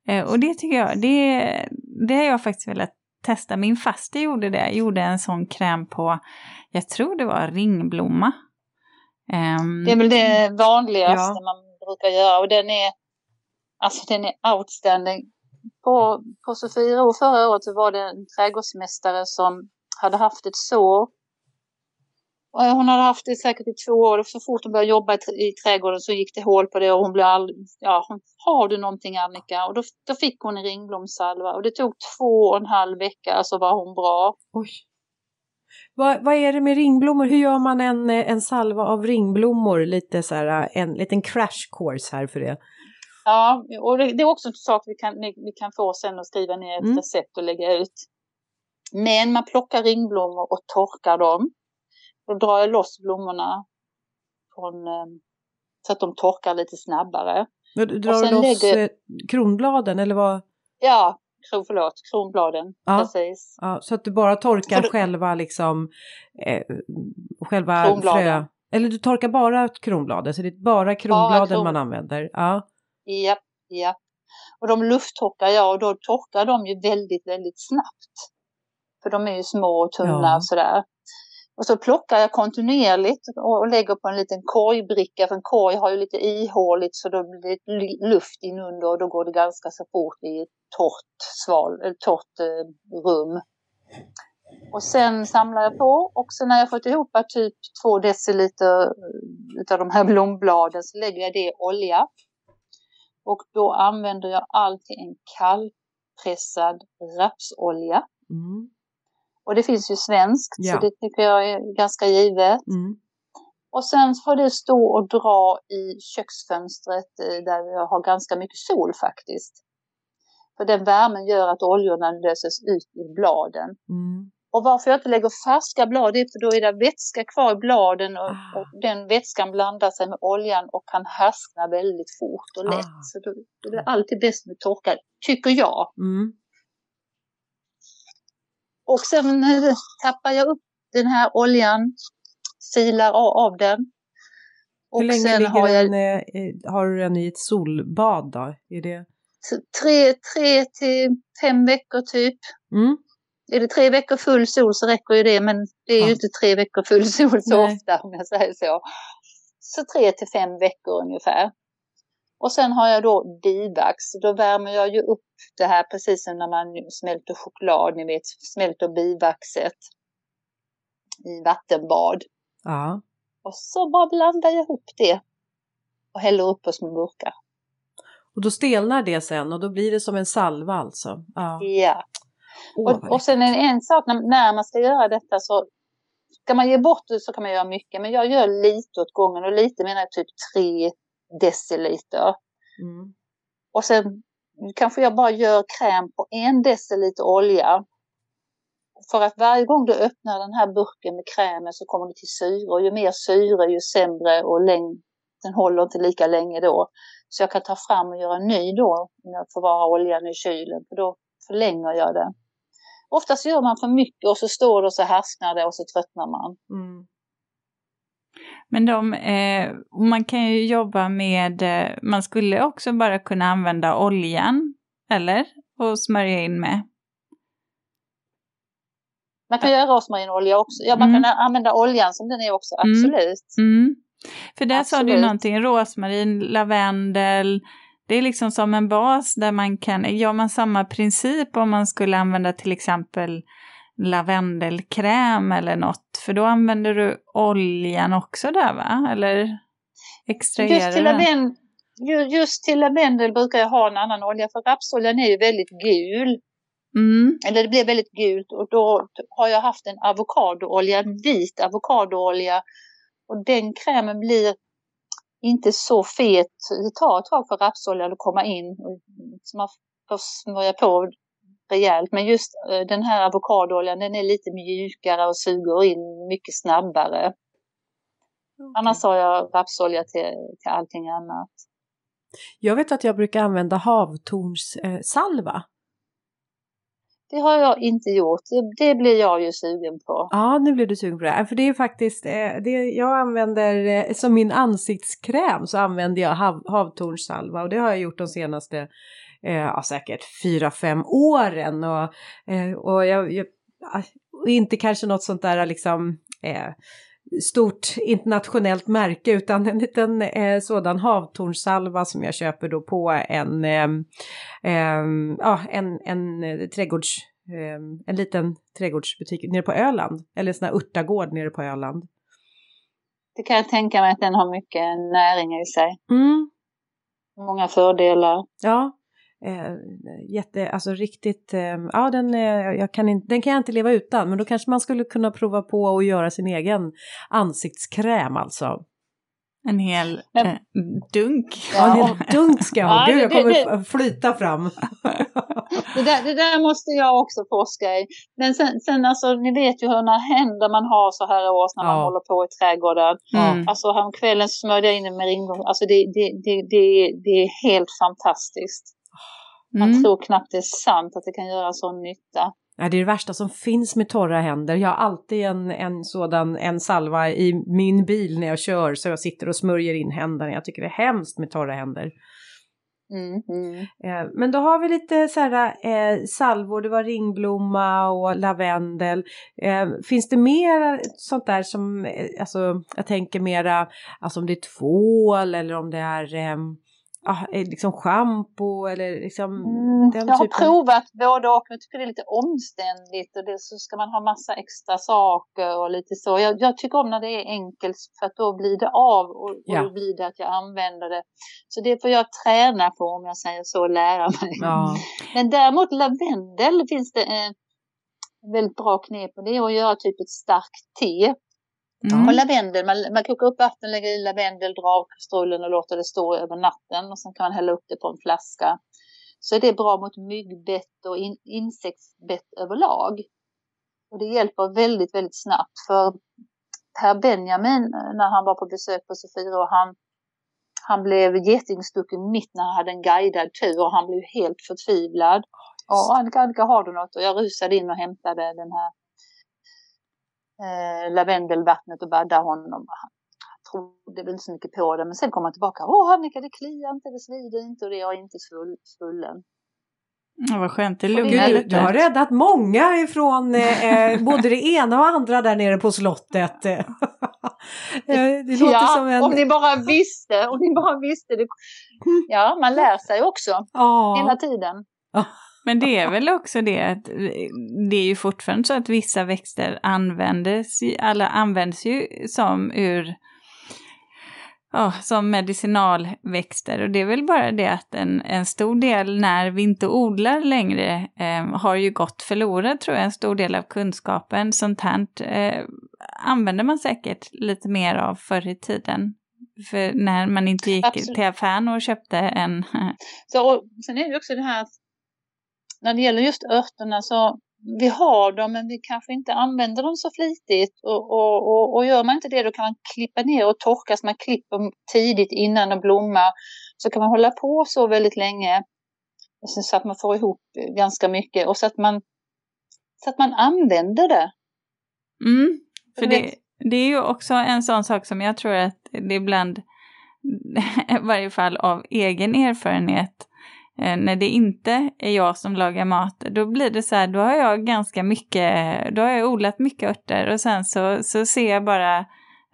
Eh, och det tycker jag, det, det har jag faktiskt velat testa. Min faste gjorde det, gjorde en sån kräm på, jag tror det var ringblomma. Um, det är väl det vanligaste ja. man brukar göra och den är, alltså den är outstanding. På, på Sofiero förra året så var det en trädgårdsmästare som hade haft ett sår hon hade haft det säkert i två år. Så fort hon började jobba i, trädgården så gick det hål på det och hon blev all, ja, har du någonting Annika? Och då, då fick hon en ringblomsalva och det tog två och en halv vecka så var hon bra. Oj. Vad, vad är det med ringblommor? Hur gör man en, en salva av ringblommor? Lite så här, en liten crash course här för det. Ja, och det, det är också en sak vi kan, vi kan få sen att skriva ner ett mm. recept och lägga ut. Men man plockar ringblommor och torkar dem. Då drar jag loss blommorna från, ehm, så att de torkar lite snabbare. Men drar du loss lägger... Eh, kronbladen eller vad? Ja, kron, förlåt, kronbladen. Ja. Precis. Ja, så att du bara torkar du... själva liksom eh, själva frö. Eller du torkar bara kronbladen, så det är bara kronbladen bara kron... man använder? Ja. Ja, ja. Och de lufttorkar jag och då torkar de ju väldigt, väldigt snabbt. För de är ju små och tunna ja. och sådär. Och så plockar jag kontinuerligt och lägger på en liten korgbricka, för en korg har ju lite ihåligt så då blir det luft inunder och då går det ganska så fort i ett torrt, sval, torrt eh, rum. Och sen samlar jag på och sen när jag fått ihop typ två deciliter eh, av de här blombladen så lägger jag det i olja. Och då använder jag alltid en kallpressad rapsolja. Mm. Och det finns ju svenskt, ja. så det tycker jag är ganska givet. Mm. Och sen får det stå och dra i köksfönstret eh, där jag har ganska mycket sol faktiskt. För den värmen gör att oljorna löses ut i bladen. Mm. Och varför jag inte lägger färska blad är för då är det vätska kvar i bladen och, ah. och, den vätskan blandar sig med oljan och kan härskna väldigt fort och lätt. Ah. Så då, det är alltid bäst med torkad, tycker jag. Mm. Och sen tappar jag upp den här oljan, silar av den. Och Hur länge sen ligger har, jag, den, eh, har du den i ett solbad då? Är det... tre, tre till fem veckor typ. Mm. Är det tre veckor full sol så räcker ju det, men det är ja. ju inte tre veckor full sol så Nej. ofta om jag säger så. Så tre till fem veckor ungefär. Och sen har jag då bivax. Då värmer jag ju upp det här precis som när man smälter choklad, ni vet, smälter bivaxet i vattenbad. Ja. Och så bara blandar jag ihop det och häller upp på små burkar. Och då stelnar det sen och då blir det som en salva alltså? Ja. ja. Oh, och, och sen en, en sak när, när man ska göra detta så Ska man ge bort det så kan man göra mycket, men jag gör lite åt gången och lite menar jag typ tre deciliter. Mm. Och sen kanske jag bara gör kräm på en deciliter olja. för att varje gång du öppnar den här burken med krämen så kommer det till syre och ju mer syre ju sämre och läng den håller inte lika länge då. Så jag kan ta fram och göra en ny då när jag förvarar oljan i kylen för då förlänger jag det. Oftast gör man för mycket och så står det och så härsknar det och så tröttnar man. Mm. Men de, eh, man kan ju jobba med, eh, man skulle också bara kunna använda oljan, eller? Och smörja in med. Man kan göra rosmarinolja också. Ja, man mm. kan använda oljan som den är också, mm. absolut. Mm. För där absolut. sa du någonting, rosmarin, lavendel, det är liksom som en bas där man kan, gör man samma princip om man skulle använda till exempel lavendelkräm eller något? För då använder du oljan också där va? Eller extraherar just till, lavendel, just till lavendel brukar jag ha en annan olja för rapsoljan är ju väldigt gul. Mm. Eller det blir väldigt gult och då har jag haft en avokadoolja, en vit avokadoolja. Och den krämen blir inte så fet. Det tar ett tag för rapsoljan att komma in. Så man får smörja på rejält. Men just eh, den här avokadooljan den är lite mjukare och suger in mycket snabbare. Okay. Annars har jag rapsolja till, till allting annat. Jag vet att jag brukar använda havtornssalva. Eh, det har jag inte gjort. Det, det, blir jag ju sugen på. Ja, nu blir du sugen på det. För det är faktiskt, eh, det, jag använder eh, som min ansiktskräm så använder jag hav, havtornssalva och det har jag gjort de senaste eh, ja, säkert fyra, fem åren. Och, eh, och jag, jag, inte kanske något sånt där liksom eh, stort internationellt märke utan en liten eh, sådan havtornsalva som jag köper då på en, eh, eh, ja, en, en trädgårds, ehm, en liten trädgårdsbutik nere på Öland, eller en sån här örtagård nere på Öland. Det kan jag tänka mig att den har mycket näring i sig. Mm. Många fördelar. Ja, Eh, jätte, alltså riktigt, eh, ja den, eh, jag kan in, den kan jag inte leva utan men då kanske man skulle kunna prova på att göra sin egen ansiktskräm alltså. En hel eh, dunk. Ja, en hel dunk ska jag ha. Gud, jag kommer det, flyta fram. det, där, det där måste jag också forska i. Men sen, sen alltså, ni vet ju hur när händer man har så här års när ja. man håller på i trädgården. Mm. Alltså häromkvällen smörjde jag in en meringo. Alltså det, det, det, det, det är helt fantastiskt. Man mm. tror knappt det är sant att det kan göra sån nytta. Ja, det är det värsta som finns med torra händer. Jag har alltid en, en sådan en salva i min bil när jag kör så jag sitter och smörjer in händerna. Jag tycker det är hemskt med torra händer. Mm, mm. Eh, men då har vi lite så här eh, salvor, det var ringblomma och lavendel. Eh, finns det mer sånt där som, eh, alltså jag tänker mera, alltså om det är tvål eller om det är ehm, ah, liksom schampo eller liksom mm, den Jag har typen. provat både och, men jag tycker det är lite omständigt och det, så ska man ha massa extra saker och lite så. Jag, jag tycker om när det är enkelt för att då blir det av och, och ja. då blir det att jag använder det. Så det får jag träna på om jag säger så, lära mig. Ja. Men däremot lavendel finns det en väldigt bra knep och det är att göra typ ett starkt te. Mm. Och lavendel, man, man kokar upp vatten, lägger i lavendel, drar av kastrullen och låter det stå över natten och sen kan man hälla upp det på en flaska. Så är det bra mot myggbett och in, insektsbett överlag. Och det hjälper väldigt, väldigt snabbt för Per Benjamin när han var på besök på Sofia och han, han blev getingstucken mitt när han hade en guidad tur och han blev helt förtvivlad. Oh, Annika, Annika har du något? Och jag rusade in och hämtade den här eh, lavendelvattnet och badda honom. Han trodde väl inte så mycket på det, men sen kom han tillbaka. Åh Annika, det kliar inte, det svider inte och det är inte svullen. Ja, vad skönt, det lugnar lite. Du har räddat många ifrån eh, eh, både det ena och andra där nere på slottet. det låter ja, som en... om ni bara visste, om ni bara visste. Det... Ja, man lär sig också ja. hela tiden. Men det är väl också det att det är ju fortfarande så att vissa växter användes, alla används ju som ur oh, som medicinalväxter. Och det är väl bara det att en, en stor del när vi inte odlar längre eh, har ju gått förlorad tror jag, en stor del av kunskapen. Sånt här eh, använder man säkert lite mer av förr i tiden. För när man inte gick Absolut. till affären och köpte en... Så, och sen är det också det här att när det gäller just örterna så vi har dem men vi kanske inte använder dem så flitigt och, och, och, och gör man inte det då kan man klippa ner och torka så man klipper tidigt innan de blommar. Så kan man hålla på så väldigt länge så att man får ihop ganska mycket och så att man, så att man använder det. Mm, för det, det är ju också en sån sak som jag tror att det ibland, i varje fall av egen erfarenhet, när det inte är jag som lagar mat, då blir det så här, då har jag ganska mycket, då har jag odlat mycket örter och sen så, så ser jag bara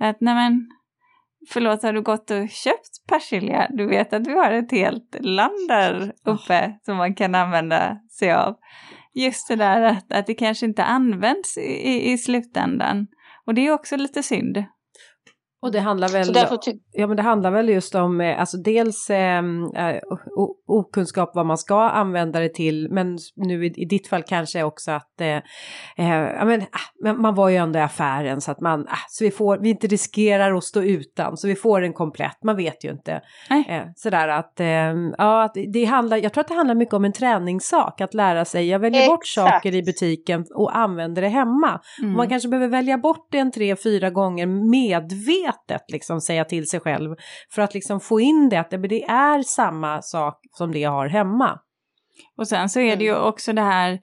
att nej men, förlåt har du gått och köpt persilja? Du vet att vi har ett helt land där uppe oh. som man kan använda sig av. Just det där att, att det kanske inte används i, i slutändan. Och det är också lite synd. Och det handlar väl, ja, men det handlar väl just om, eh, alltså dels ehm, eh, okunskap vad man ska använda det till, men nu i, i ditt fall kanske också att eh, eh, ja, men, ah, man var ju ändå i affären så att man, ah, så vi får, vi inte riskerar att stå utan, så vi får en komplett, man vet ju inte. Eh, sådär att, eh, ja, att det handlar, jag tror att det handlar mycket om en träningssak, att lära sig, jag väljer Exakt. bort saker i butiken och använder det hemma. Mm. man kanske behöver välja bort det en tre, fyra gånger medvetet medvetet liksom säga till sig själv för att liksom få in det att det är samma sak som det jag har hemma. Och sen så är det ju mm. också det här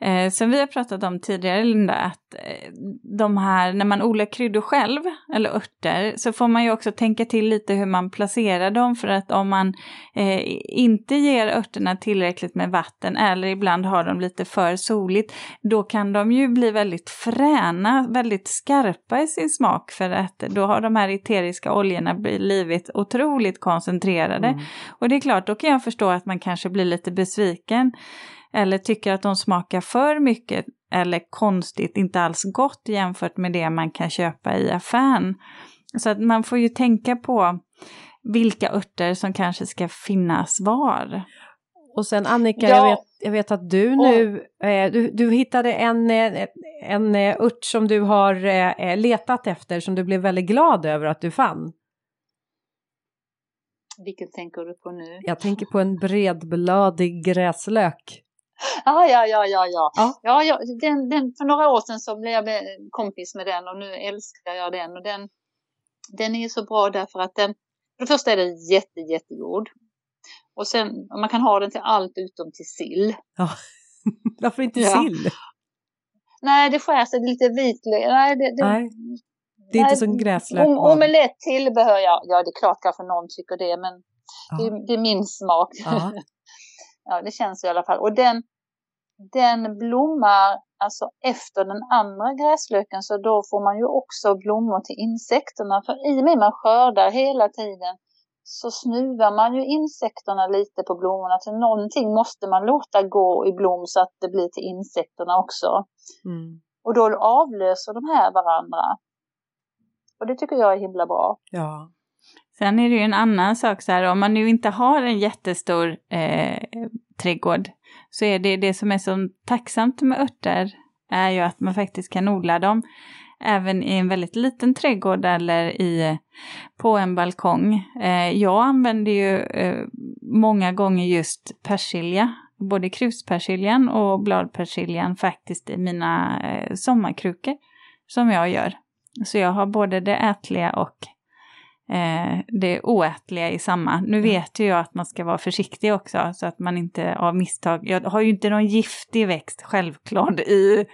Eh, som vi har pratat om tidigare Linda, att eh, de här, när man odlar kryddor själv, eller örter, så får man ju också tänka till lite hur man placerar dem, för att om man eh, inte ger örterna tillräckligt med vatten, eller ibland har de lite för soligt, då kan de ju bli väldigt fräna, väldigt skarpa i sin smak, för att då har de här eteriska oljorna blivit otroligt koncentrerade. Mm. Och det är klart, då kan jag förstå att man kanske blir lite besviken eller tycker att de smakar för mycket eller konstigt, inte alls gott jämfört med det man kan köpa i affären. Så att man får ju tänka på vilka örter som kanske ska finnas var. Och sen Annika, ja. jag, vet, jag vet att du nu, eh, du, du hittade en, eh, en eh, ört som du har eh, letat efter som du blev väldigt glad över att du fann. Vilken tänker du på nu? Jag tänker på en bredbladig gräslök. Ah, ja, ja, ja, ja. ja. ja, ja den, den, för några år sedan så blev jag kompis med den och nu älskar jag den. Och den, den är så bra därför att den, för det första är den jätte, jättegod. Och sen, man kan ha den till allt utom till sill. Ja. Varför inte ja. sill? Nej, det skär sig lite vitlök. Nej, det, det, nej, det är nej, inte som gräslök. Om, omelett tillbehör, ja, ja det är klart kanske någon tycker det, men det, det, är min smak. Ja, det känns i alla fall. Och den, den blommar alltså efter den andra gräslöken så då får man ju också blommor till insekterna. För i och med man skördar hela tiden så snuvar man ju insekterna lite på blommorna. Så någonting måste man låta gå i blom så att det blir till insekterna också. Mm. Och då avlöser de här varandra. Och det tycker jag är himla bra. Ja. Sen är det ju en annan sak så här, om man nu inte har en jättestor eh, trädgård, så är det det som är så tacksamt med örter, är ju att man faktiskt kan odla dem även i en väldigt liten trädgård eller i, på en balkong. Eh, jag använder ju eh, många gånger just persilja, både kruspersiljan och bladpersiljan faktiskt i mina eh, sommarkrukor som jag gör. Så jag har både det ätliga och eh, det oätliga i samma. Nu vet ju jag att man ska vara försiktig också så att man inte av misstag, jag har ju inte någon giftig växt självklart i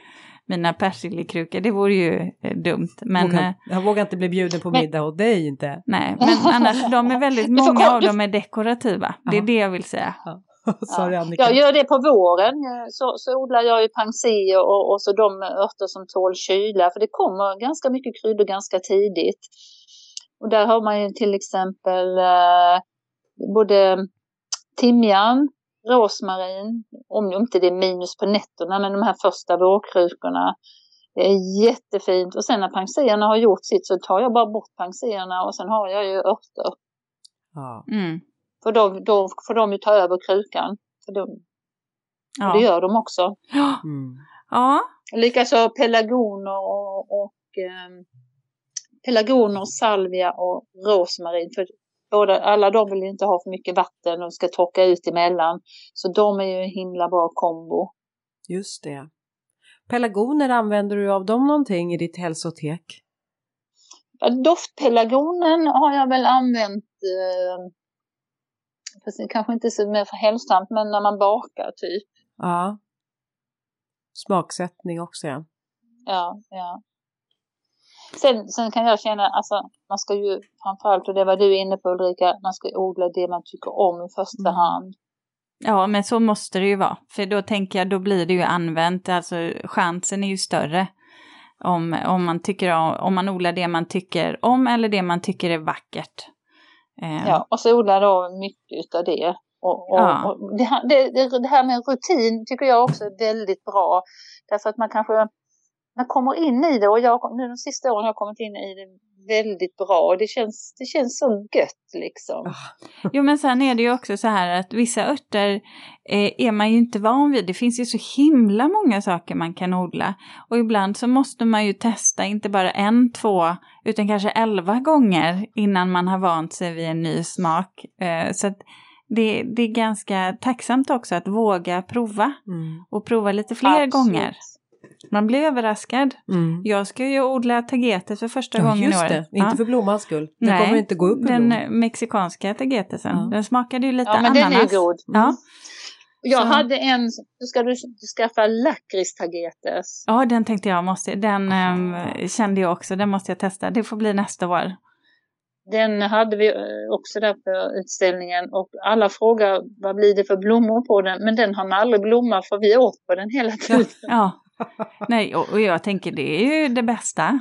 mina persiljekrukor, det vore ju eh, dumt. Men, vågar, eh, jag vågar inte bli bjuden på middag hos dig inte. Nej, men annars de är väldigt, många av dem är dekorativa, det är det jag vill säga. Ja. Sorry. Jag gör det på våren. Så, så odlar jag ju pansier och, och så de örter som tål kyla. För det kommer ganska mycket kryddor ganska tidigt. Och där har man ju till exempel eh, både timjan, rosmarin, om inte det är minus på nätterna, men de här första vårkrukorna. Det är jättefint. Och sen när pansierna har gjort sitt så tar jag bara bort pansierna och sen har jag ju örter. Ja. Mm. För då, då får de ju ta över krukan. För de, ja. Och det gör de också. Mm. Ja. Likaså pelargoner och, och um, pelargoner, salvia och rosmarin. För båda, alla de vill inte ha för mycket vatten och ska torka ut emellan. Så de är ju en himla bra kombo. Just det. Pelargoner, använder du av dem någonting i ditt hälsotek? Doftpelargonen har jag väl använt, eh, kanske inte så mer för hälsosamt, men när man bakar typ. Ja. Smaksättning också ja. Ja, ja. Sen, sen kan jag känna, alltså man ska ju framförallt, och det var du inne på Ulrika, man ska odla det man tycker om i första mm. hand. Ja, men så måste det ju vara. För då tänker jag, då blir det ju använt, alltså chansen är ju större. Om, om, man tycker om, om man odlar det man tycker om eller det man tycker är vackert. Eh. Ja, och så odlar då mycket av det. Och, och, ja. och det, här, det, det, här med rutin tycker jag också är väldigt bra. Därför att man kanske man kommer in i det och jag, nu de sista åren har jag kommit in i det väldigt bra. Det känns, det känns så gött liksom. Oh. Jo men sen är det ju också så här att vissa örter eh, är man ju inte van vid. Det finns ju så himla många saker man kan odla. Och ibland så måste man ju testa inte bara en, två, utan kanske elva gånger innan man har vant sig vid en ny smak. Eh, så att det, det är ganska tacksamt också att våga prova. Mm. Och prova lite fler Absolut. gånger. Man blir överraskad. Mm. Jag ska ju odla tagetes för första ja, gången i år. Det. Inte för blommans skull. Den Nej, kommer inte gå upp Den blom. mexikanska tagetesen. Ja. Den smakade ju lite ja, men ananas. Den är god. Ja. Jag Så. hade en, ska du skaffa lakritstagetes? Ja, den tänkte jag måste, den um, kände jag också, den måste jag testa. Det får bli nästa år. Den hade vi eh, också där på utställningen och alla frågar vad blir det för blommor på den? Men den har aldrig blommat för vi åt på den hela tiden. Ja, Nej, och, och, jag tänker det är ju det bästa.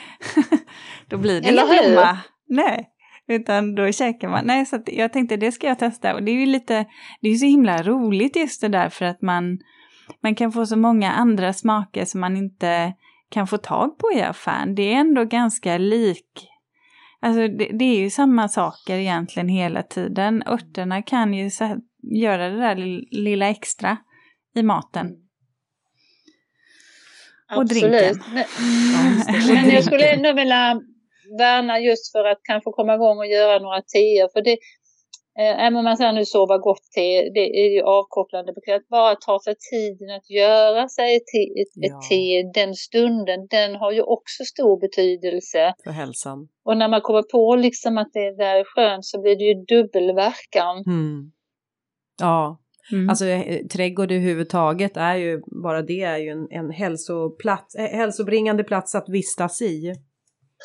då blir det ingen blomma. Nej, utan då käkar man. Nej, så jag tänkte det ska jag testa. Och det är ju lite, det är ju så himla roligt just det där för att man, man kan få så många andra smaker som man inte kan få tag på i affären. Det är ändå ganska lik Alltså det, det, är ju samma saker egentligen hela tiden. Örterna kan ju så, göra det där lilla extra i maten. Och Absolut. drinken. Men, men jag skulle ändå vilja värna just för att kanske komma igång och göra några teer. För det, eh, även om man säger nu sova gott te, det är ju avkopplande Att bara ta sig tiden att göra sig ett te, ett, ja. ett te den stunden, den har ju också stor betydelse. För hälsan. Och när man kommer på liksom att det där är skönt så blir det ju dubbelverkan. Mm. Ja, Mm. Alltså eh, trädgård överhuvudtaget är ju, bara det är ju en, en hälsoplats, eh, hälsobringande plats att vistas i.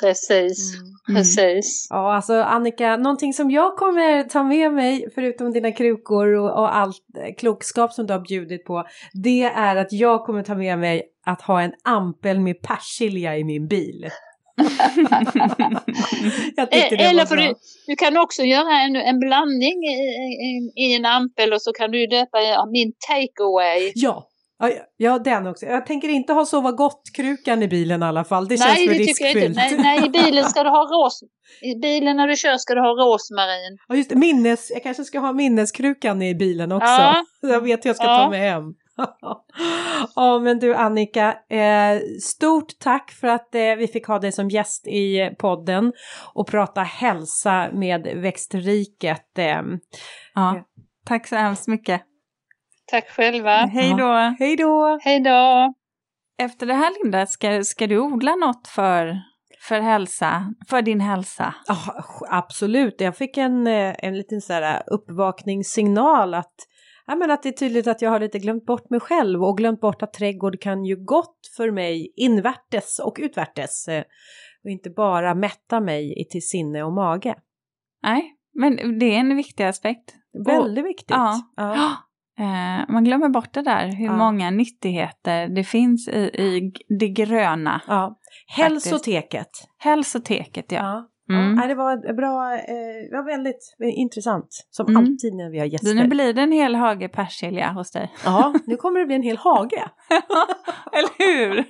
Precis, mm. precis. Ja, alltså Annika, någonting som jag kommer ta med mig, förutom dina krukor och, och allt eh, klokskap som du har bjudit på, det är att jag kommer ta med mig att ha en ampel med persilja i min bil. Eller för du, du kan också göra en, en blandning i, i, i, en ampel och så kan du döpa min takeaway. Ja, Ja, den också. Jag tänker inte ha sova gott-krukan i bilen i alla fall. Det känns nej, för det riskfyllt. Tycker jag inte. Nej, nej, i bilen ska du ha ros... I bilen när du kör ska du ha rosmarin. Ja, just det. Minnes... Jag kanske ska ha minneskrukan i bilen också. Ja. Jag vet hur jag ska ja. ta mig hem. ja men du Annika, eh, stort tack för att eh, vi fick ha dig som gäst i podden och prata hälsa med växtriket. Eh. Ja, tack så hemskt mycket. Tack själva. Hej då. Ja. Hej då. Hej då. Efter det här Linda, ska, ska du odla något för, för hälsa, för din hälsa? Oh, absolut, jag fick en, eh, en liten så här uppvakningssignal att ja, men att det är tydligt att jag har lite glömt bort mig själv och glömt bort att trädgård kan ju gott för mig invärtes och utvärtes eh, och inte bara mätta mig till sinne och mage. Nej, men det är en viktig aspekt. Väldigt viktigt. Ja. ja. Eh, man glömmer bort det där, hur ja. många nyttigheter det finns i, i det gröna. Ja. Hälsoteket. Hälsoteket, ja. ja. Mm. Ja, det var bra, eh, var väldigt intressant. Som mm. alltid när vi har gäster. nu blir det en hel hage persilja hos dig. Ja, nu kommer det bli en hel hage. Eller hur?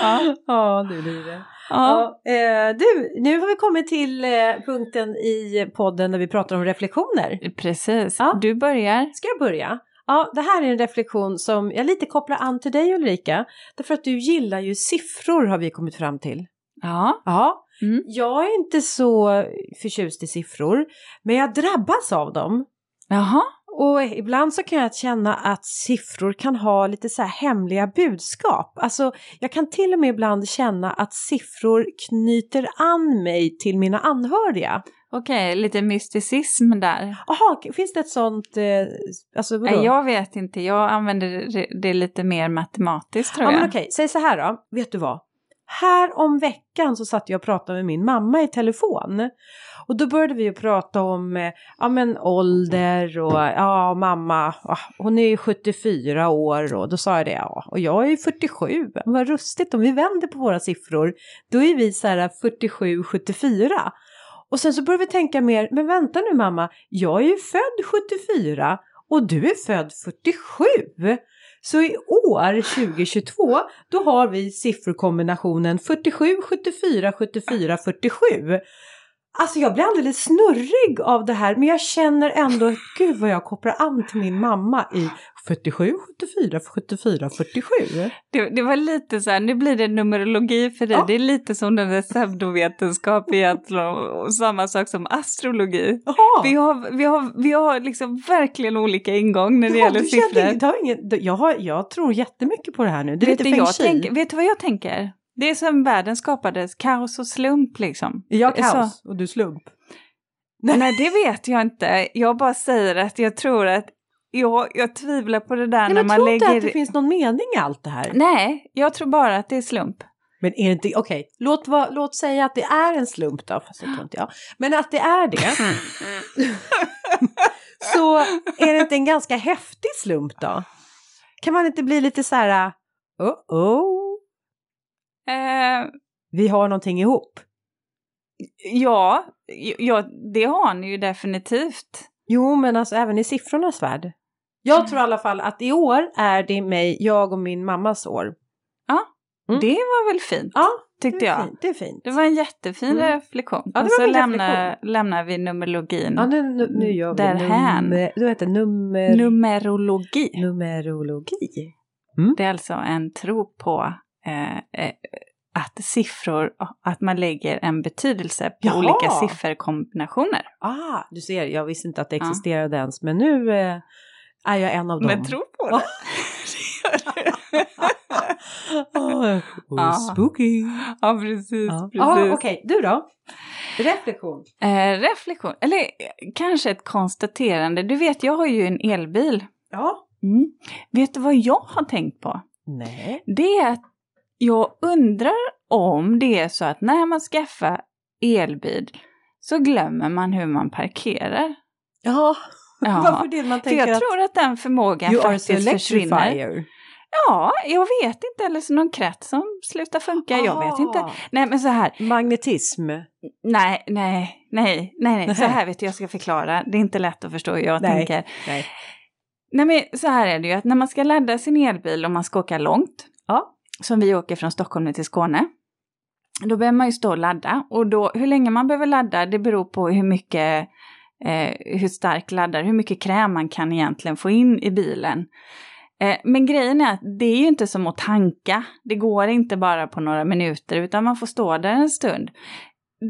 ja, ja det blir det. Ja. ja eh, du, nu har vi kommit till eh, punkten i podden när vi pratar om reflektioner. Precis, ja. du börjar. Ska jag börja? Ja, det här är en reflektion som jag lite kopplar an till dig Ulrika. Därför att du gillar ju siffror har vi kommit fram till. Ja. Ja, Mm. Jag är inte så förtjust i siffror, men jag drabbas av dem. Jaha. och ibland så kan jag känna att siffror kan ha lite så här hemliga budskap. Alltså jag kan till och med ibland känna att siffror knyter an mig till mina anhöriga. Okej, lite mysticism där. Jaha, finns det ett sånt, eh, alltså vadå? Jag vet inte, jag använder det, det lite mer matematiskt tror Ja jag. men okej, säg så här då, vet du vad? Här om veckan så satt jag och pratade med min mamma i telefon. Och då började vi ju prata om eh, ja, men ålder och ja mamma, ah, hon är ju 74 år och då sa jag det ja och jag är ju 47. Vad rustigt om vi vänder på våra siffror. Då är vi så här 47, 74. Och sen så började vi tänka mer, men vänta nu mamma, jag är ju född 74 och du är född 47. Så i år 2022 då har vi sifferkombinationen 47, 74, 74, 47. Alltså jag blir alldeles snurrig av det här men jag känner ändå, gud vad jag kopplar an till min mamma i 47, 74, 74, 47. Det, det var lite så här, nu blir det numerologi för dig, Ja. det är lite som den där pseudovetenskap egentligen, och samma sak som astrologi. Vi har, vi, har, vi har liksom verkligen olika ingång när det Jaha, gäller siffror. du- jag, har, jag tror jättemycket på det här nu. Det är vet, lite du, jag tänker, vet du vad jag tänker? Det är som världen skapades, kaos och slump liksom. Jag kaos Så- och du slump. Nej, det vet jag inte. Jag bara säger att jag tror att jag, jag tvivlar på det där Nej, när men man tror inte lägger... att det finns någon mening i allt det här. Nej, jag tror bara att det är slump. Men är det inte, okej, låt, va- låt säga att det är en slump då, fast det tror inte jag. Men att det är det. så är det inte en ganska häftig slump då? Kan man inte bli lite så här, oh oh, Eh, vi har någonting ihop? ja, ja, det har ni ju definitivt. Jo, men alltså även i siffrornas värld. Jag tror i alla fall att i år är det mig, jag och min mammas år. Mm. Det var väl fint, Ja, tyckte det är jag. fint. Det är fint. Det var en jättefin Mm. reflektion. Ja, och så min lämnar, lämnar vi numerologin. Ja, nu, nu, nu gör vi Därhän. nummer, du heter nummer, Numerologi. numerologi. Det är alltså en tro på eh, eh, att siffror, att man lägger en betydelse på Jaha. olika sifferkombinationer. Ah, du ser, jag visste inte att det Ja. existerade ens, men nu eh, är jag en av dem. Men tro på Ja. det. oh, Ja. Spooky! ja, precis. Ja. precis. Ah, Okej, du då? Reflektion. eh, reflektion, eller kanske ett konstaterande. Du vet, jag har ju en elbil. Ja. Mm. Vet du vad jag har tänkt på? Nej. Det är att jag undrar om det är så att när man skaffar elbil så glömmer man hur man parkerar. Ja, Ja. varför det? Man För tänker jag att tror att den förmågan you faktiskt försvinner. Ja, jag vet inte. Eller så någon krets som slutar funka. Jag vet inte. Ah, Nej, men så här. Magnetism. Nej, nej, nej, nej, nej. Så här vet du, jag ska förklara. Det är inte lätt att förstå hur jag Nej. tänker. Nej. Nej, men så här är det ju att när man ska ladda sin elbil och man ska åka långt. Ja. Som vi åker från Stockholm ner till Skåne. Då behöver man ju stå och ladda. Och då, hur länge man behöver ladda, det beror på hur mycket, eh, hur stark laddare, hur mycket kräm man kan egentligen få in i bilen. Eh, men grejen är att det är ju inte som att tanka. Det går inte bara på några minuter, utan man får stå där en stund.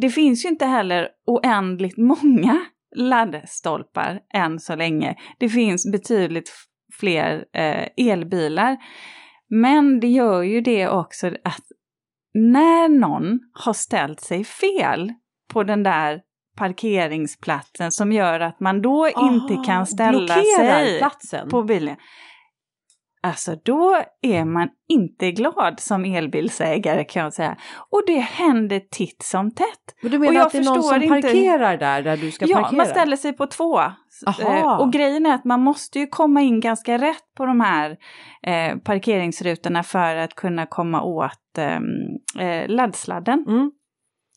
Det finns ju inte heller oändligt många laddstolpar än så länge. Det finns betydligt fler eh, elbilar. Men det gör ju det också att när någon har ställt sig fel på den där parkeringsplatsen som gör att man då inte Aha, kan ställa blockerar sig platsen. på bilen. Alltså då är man inte glad som elbilsägare kan jag säga. Och det händer titt som tätt. Men du Och menar jag att det är någon som inte- parkerar där, där du ska ja, parkera? man ställer sig på två. Aha. Eh, Och grejen är att man måste ju komma in ganska rätt på de här eh, parkeringsrutorna för att kunna komma åt eh, eh, laddsladden. Mm.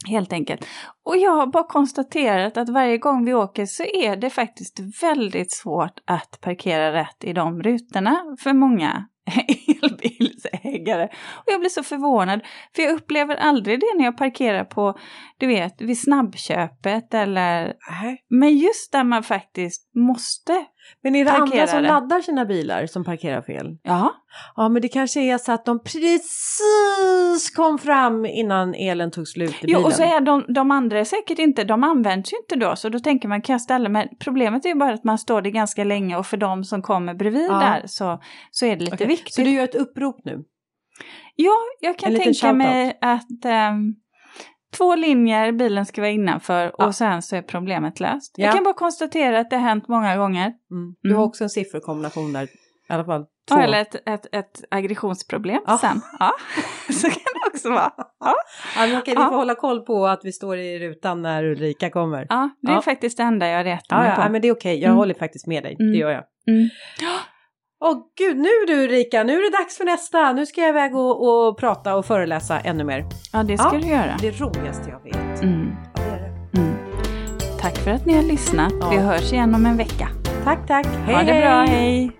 Helt enkelt. Och jag har bara konstaterat att varje gång vi åker så är det faktiskt väldigt svårt att parkera rätt i de rutorna för många elbilsägare. Och jag blir så förvånad, för jag upplever aldrig det när jag parkerar på, du vet, vid snabbköpet eller Nej. men just där man faktiskt måste Men är det andra som Parkerare. laddar sina bilar som parkerar fel? Ja, Ja, men det kanske är så att de precis kom fram innan elen tog slut i jo, bilen. och så är de, de andra säkert inte, de används ju inte då, så då tänker man kan jag ställa men problemet är ju bara att man står det ganska länge och för de som kommer bredvid Ja. där så, så är det lite Okej, viktigt. Så du gör ett upprop nu? Ja, jag kan tänka mig att ehm, två linjer bilen ska vara innanför Ja. och sen så är problemet löst. Ja. Jag kan bara konstatera att det har hänt många gånger. Mm. Du Mm. har också en sifferkombination där, i alla fall två. Ja, eller ett, ett, ett aggressionsproblem Ja. sen. Ja, så kan det också vara. Ja, Ja, okej, vi får hålla koll på att vi står i rutan när Ulrika kommer. ja det är faktiskt det enda jag retar mig ja, på. ja, men det är okej. Jag Mm. håller faktiskt med dig. Mm. Det gör jag. Mm. Åh gud, nu du Ulrika, nu är det dags för nästa. Nu ska jag iväg och, och prata och föreläsa ännu mer. Ja, det ska Ja. du göra. Det roligaste jag vet. Mm. Ja, det är det. Mm. Tack för att ni har lyssnat. Ja. Vi hörs igen om en vecka. Tack, tack. Hej, ha det hej. bra, hej!